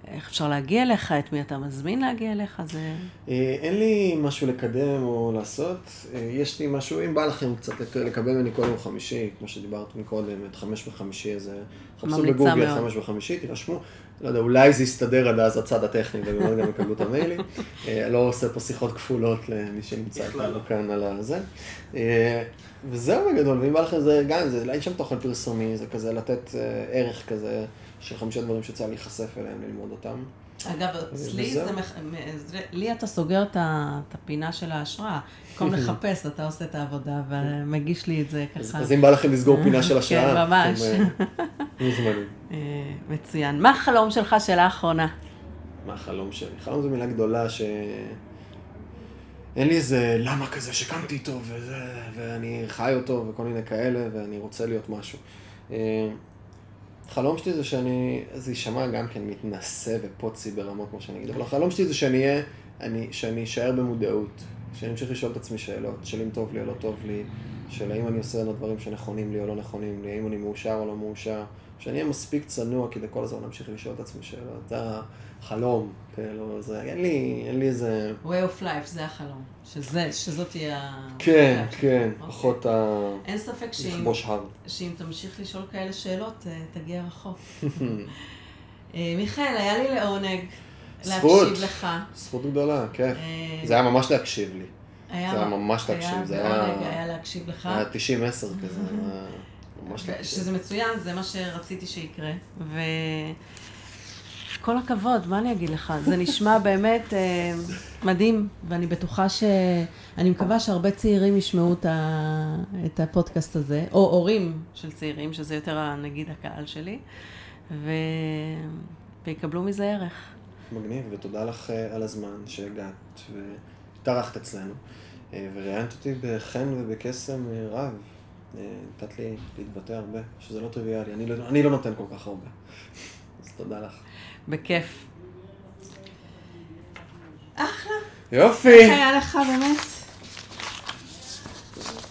איך אפשר להגיע אליך? את מי אתה מזמין להגיע אליך? זה... אה, אין לי משהו לקדם או לעשות. אה, יש לי משהו, אם בא לכם קצת לק- לקבל ממני כל יום חמישי, כמו שדיברת מקודם, את חמש בחמישי, אז אה, חפשו בגוגל מאוד. חמש בחמישי, תירשמו. לא יודע, אולי זה יסתדר עד אז הצד הטכני, ובאמת גם יקבלו את המיילים. לא עושה פה שיחות כפולות למי שנמצא איתנו לא. כאן על הזה. וזהו בגדול, ואם בא לכם זה גם, זה, אין שם תוכן פרסומי, זה כזה לתת ערך כזה של חמישה דברים שצריך להיחשף אליהם, ללמוד אותם. אגב, אצלי וזהו. זה, מח- לי אתה סוגר את הפינה של ההשראה. במקום לחפש, אתה עושה את העבודה ומגיש לי את זה ככה. אז אם בא לכם לסגור פינה של השעה, כן, ממש. אה, מוזמנים. אה, מצוין. מה החלום שלך, שאלה אחרונה? מה החלום שלי? חלום זו מילה גדולה ש... אין לי איזה למה כזה שקמתי איתו וזה, ואני חי אותו וכל מיני כאלה, ואני רוצה להיות משהו. אה, חלום שלי זה שאני, זה יישמע גם כן מתנשא ופוצי ברמות כמו שאני אגיד, אבל החלום שלי זה שאני אהיה, אני, שאני אשאר במודעות, שאני אמשיך לשאול את עצמי שאלות, של אם טוב לי או לא טוב לי, של האם אני עושה דברים שנכונים לי או לא נכונים לי, האם אני מאושר או לא מאושר, שאני אהיה מספיק צנוע כדי כל הזמן להמשיך לשאול את עצמי שאלות, זה החלום, כאילו, זה, אין לי, אין לי איזה... way of life, זה החלום. שזה, שזאת תהיה ה... כן, אוקיי. כן, פחות ה... אין ספק שאם, לכבוש הר. שאם תמשיך לשאול כאלה שאלות, אה, תגיע רחוק. אה, מיכאל, היה לי לעונג זכות. להקשיב לך. זכות גדולה, כיף. אה, זה היה ממש להקשיב לי. היה, זה היה ממש להקשיב, זה היה- בעונג היה להקשיב לך. היה 90-10 כזה, ממש להקשיב. שזה מצוין, זה מה שרציתי שיקרה. וכל הכבוד, מה אני אגיד לך? זה נשמע באמת אה, מדהים, ואני בטוחה ש... אני מקווה שהרבה צעירים ישמעו את, ה... את הפודקאסט הזה, או הורים של צעירים, שזה יותר נגיד הקהל שלי, ו... ויקבלו מזה ערך. מגניב, ותודה לך אה, על הזמן שהגעת והתארחת אצלנו, אה, וראיינת אותי בחן ובקסם אה, רב. נתת לי להתבטא הרבה, שזה לא טריוויאלי, אני לא, אני לא נותן כל כך הרבה. אז תודה לך. בכיף. אחלה. יופי! איך היה לך באמת?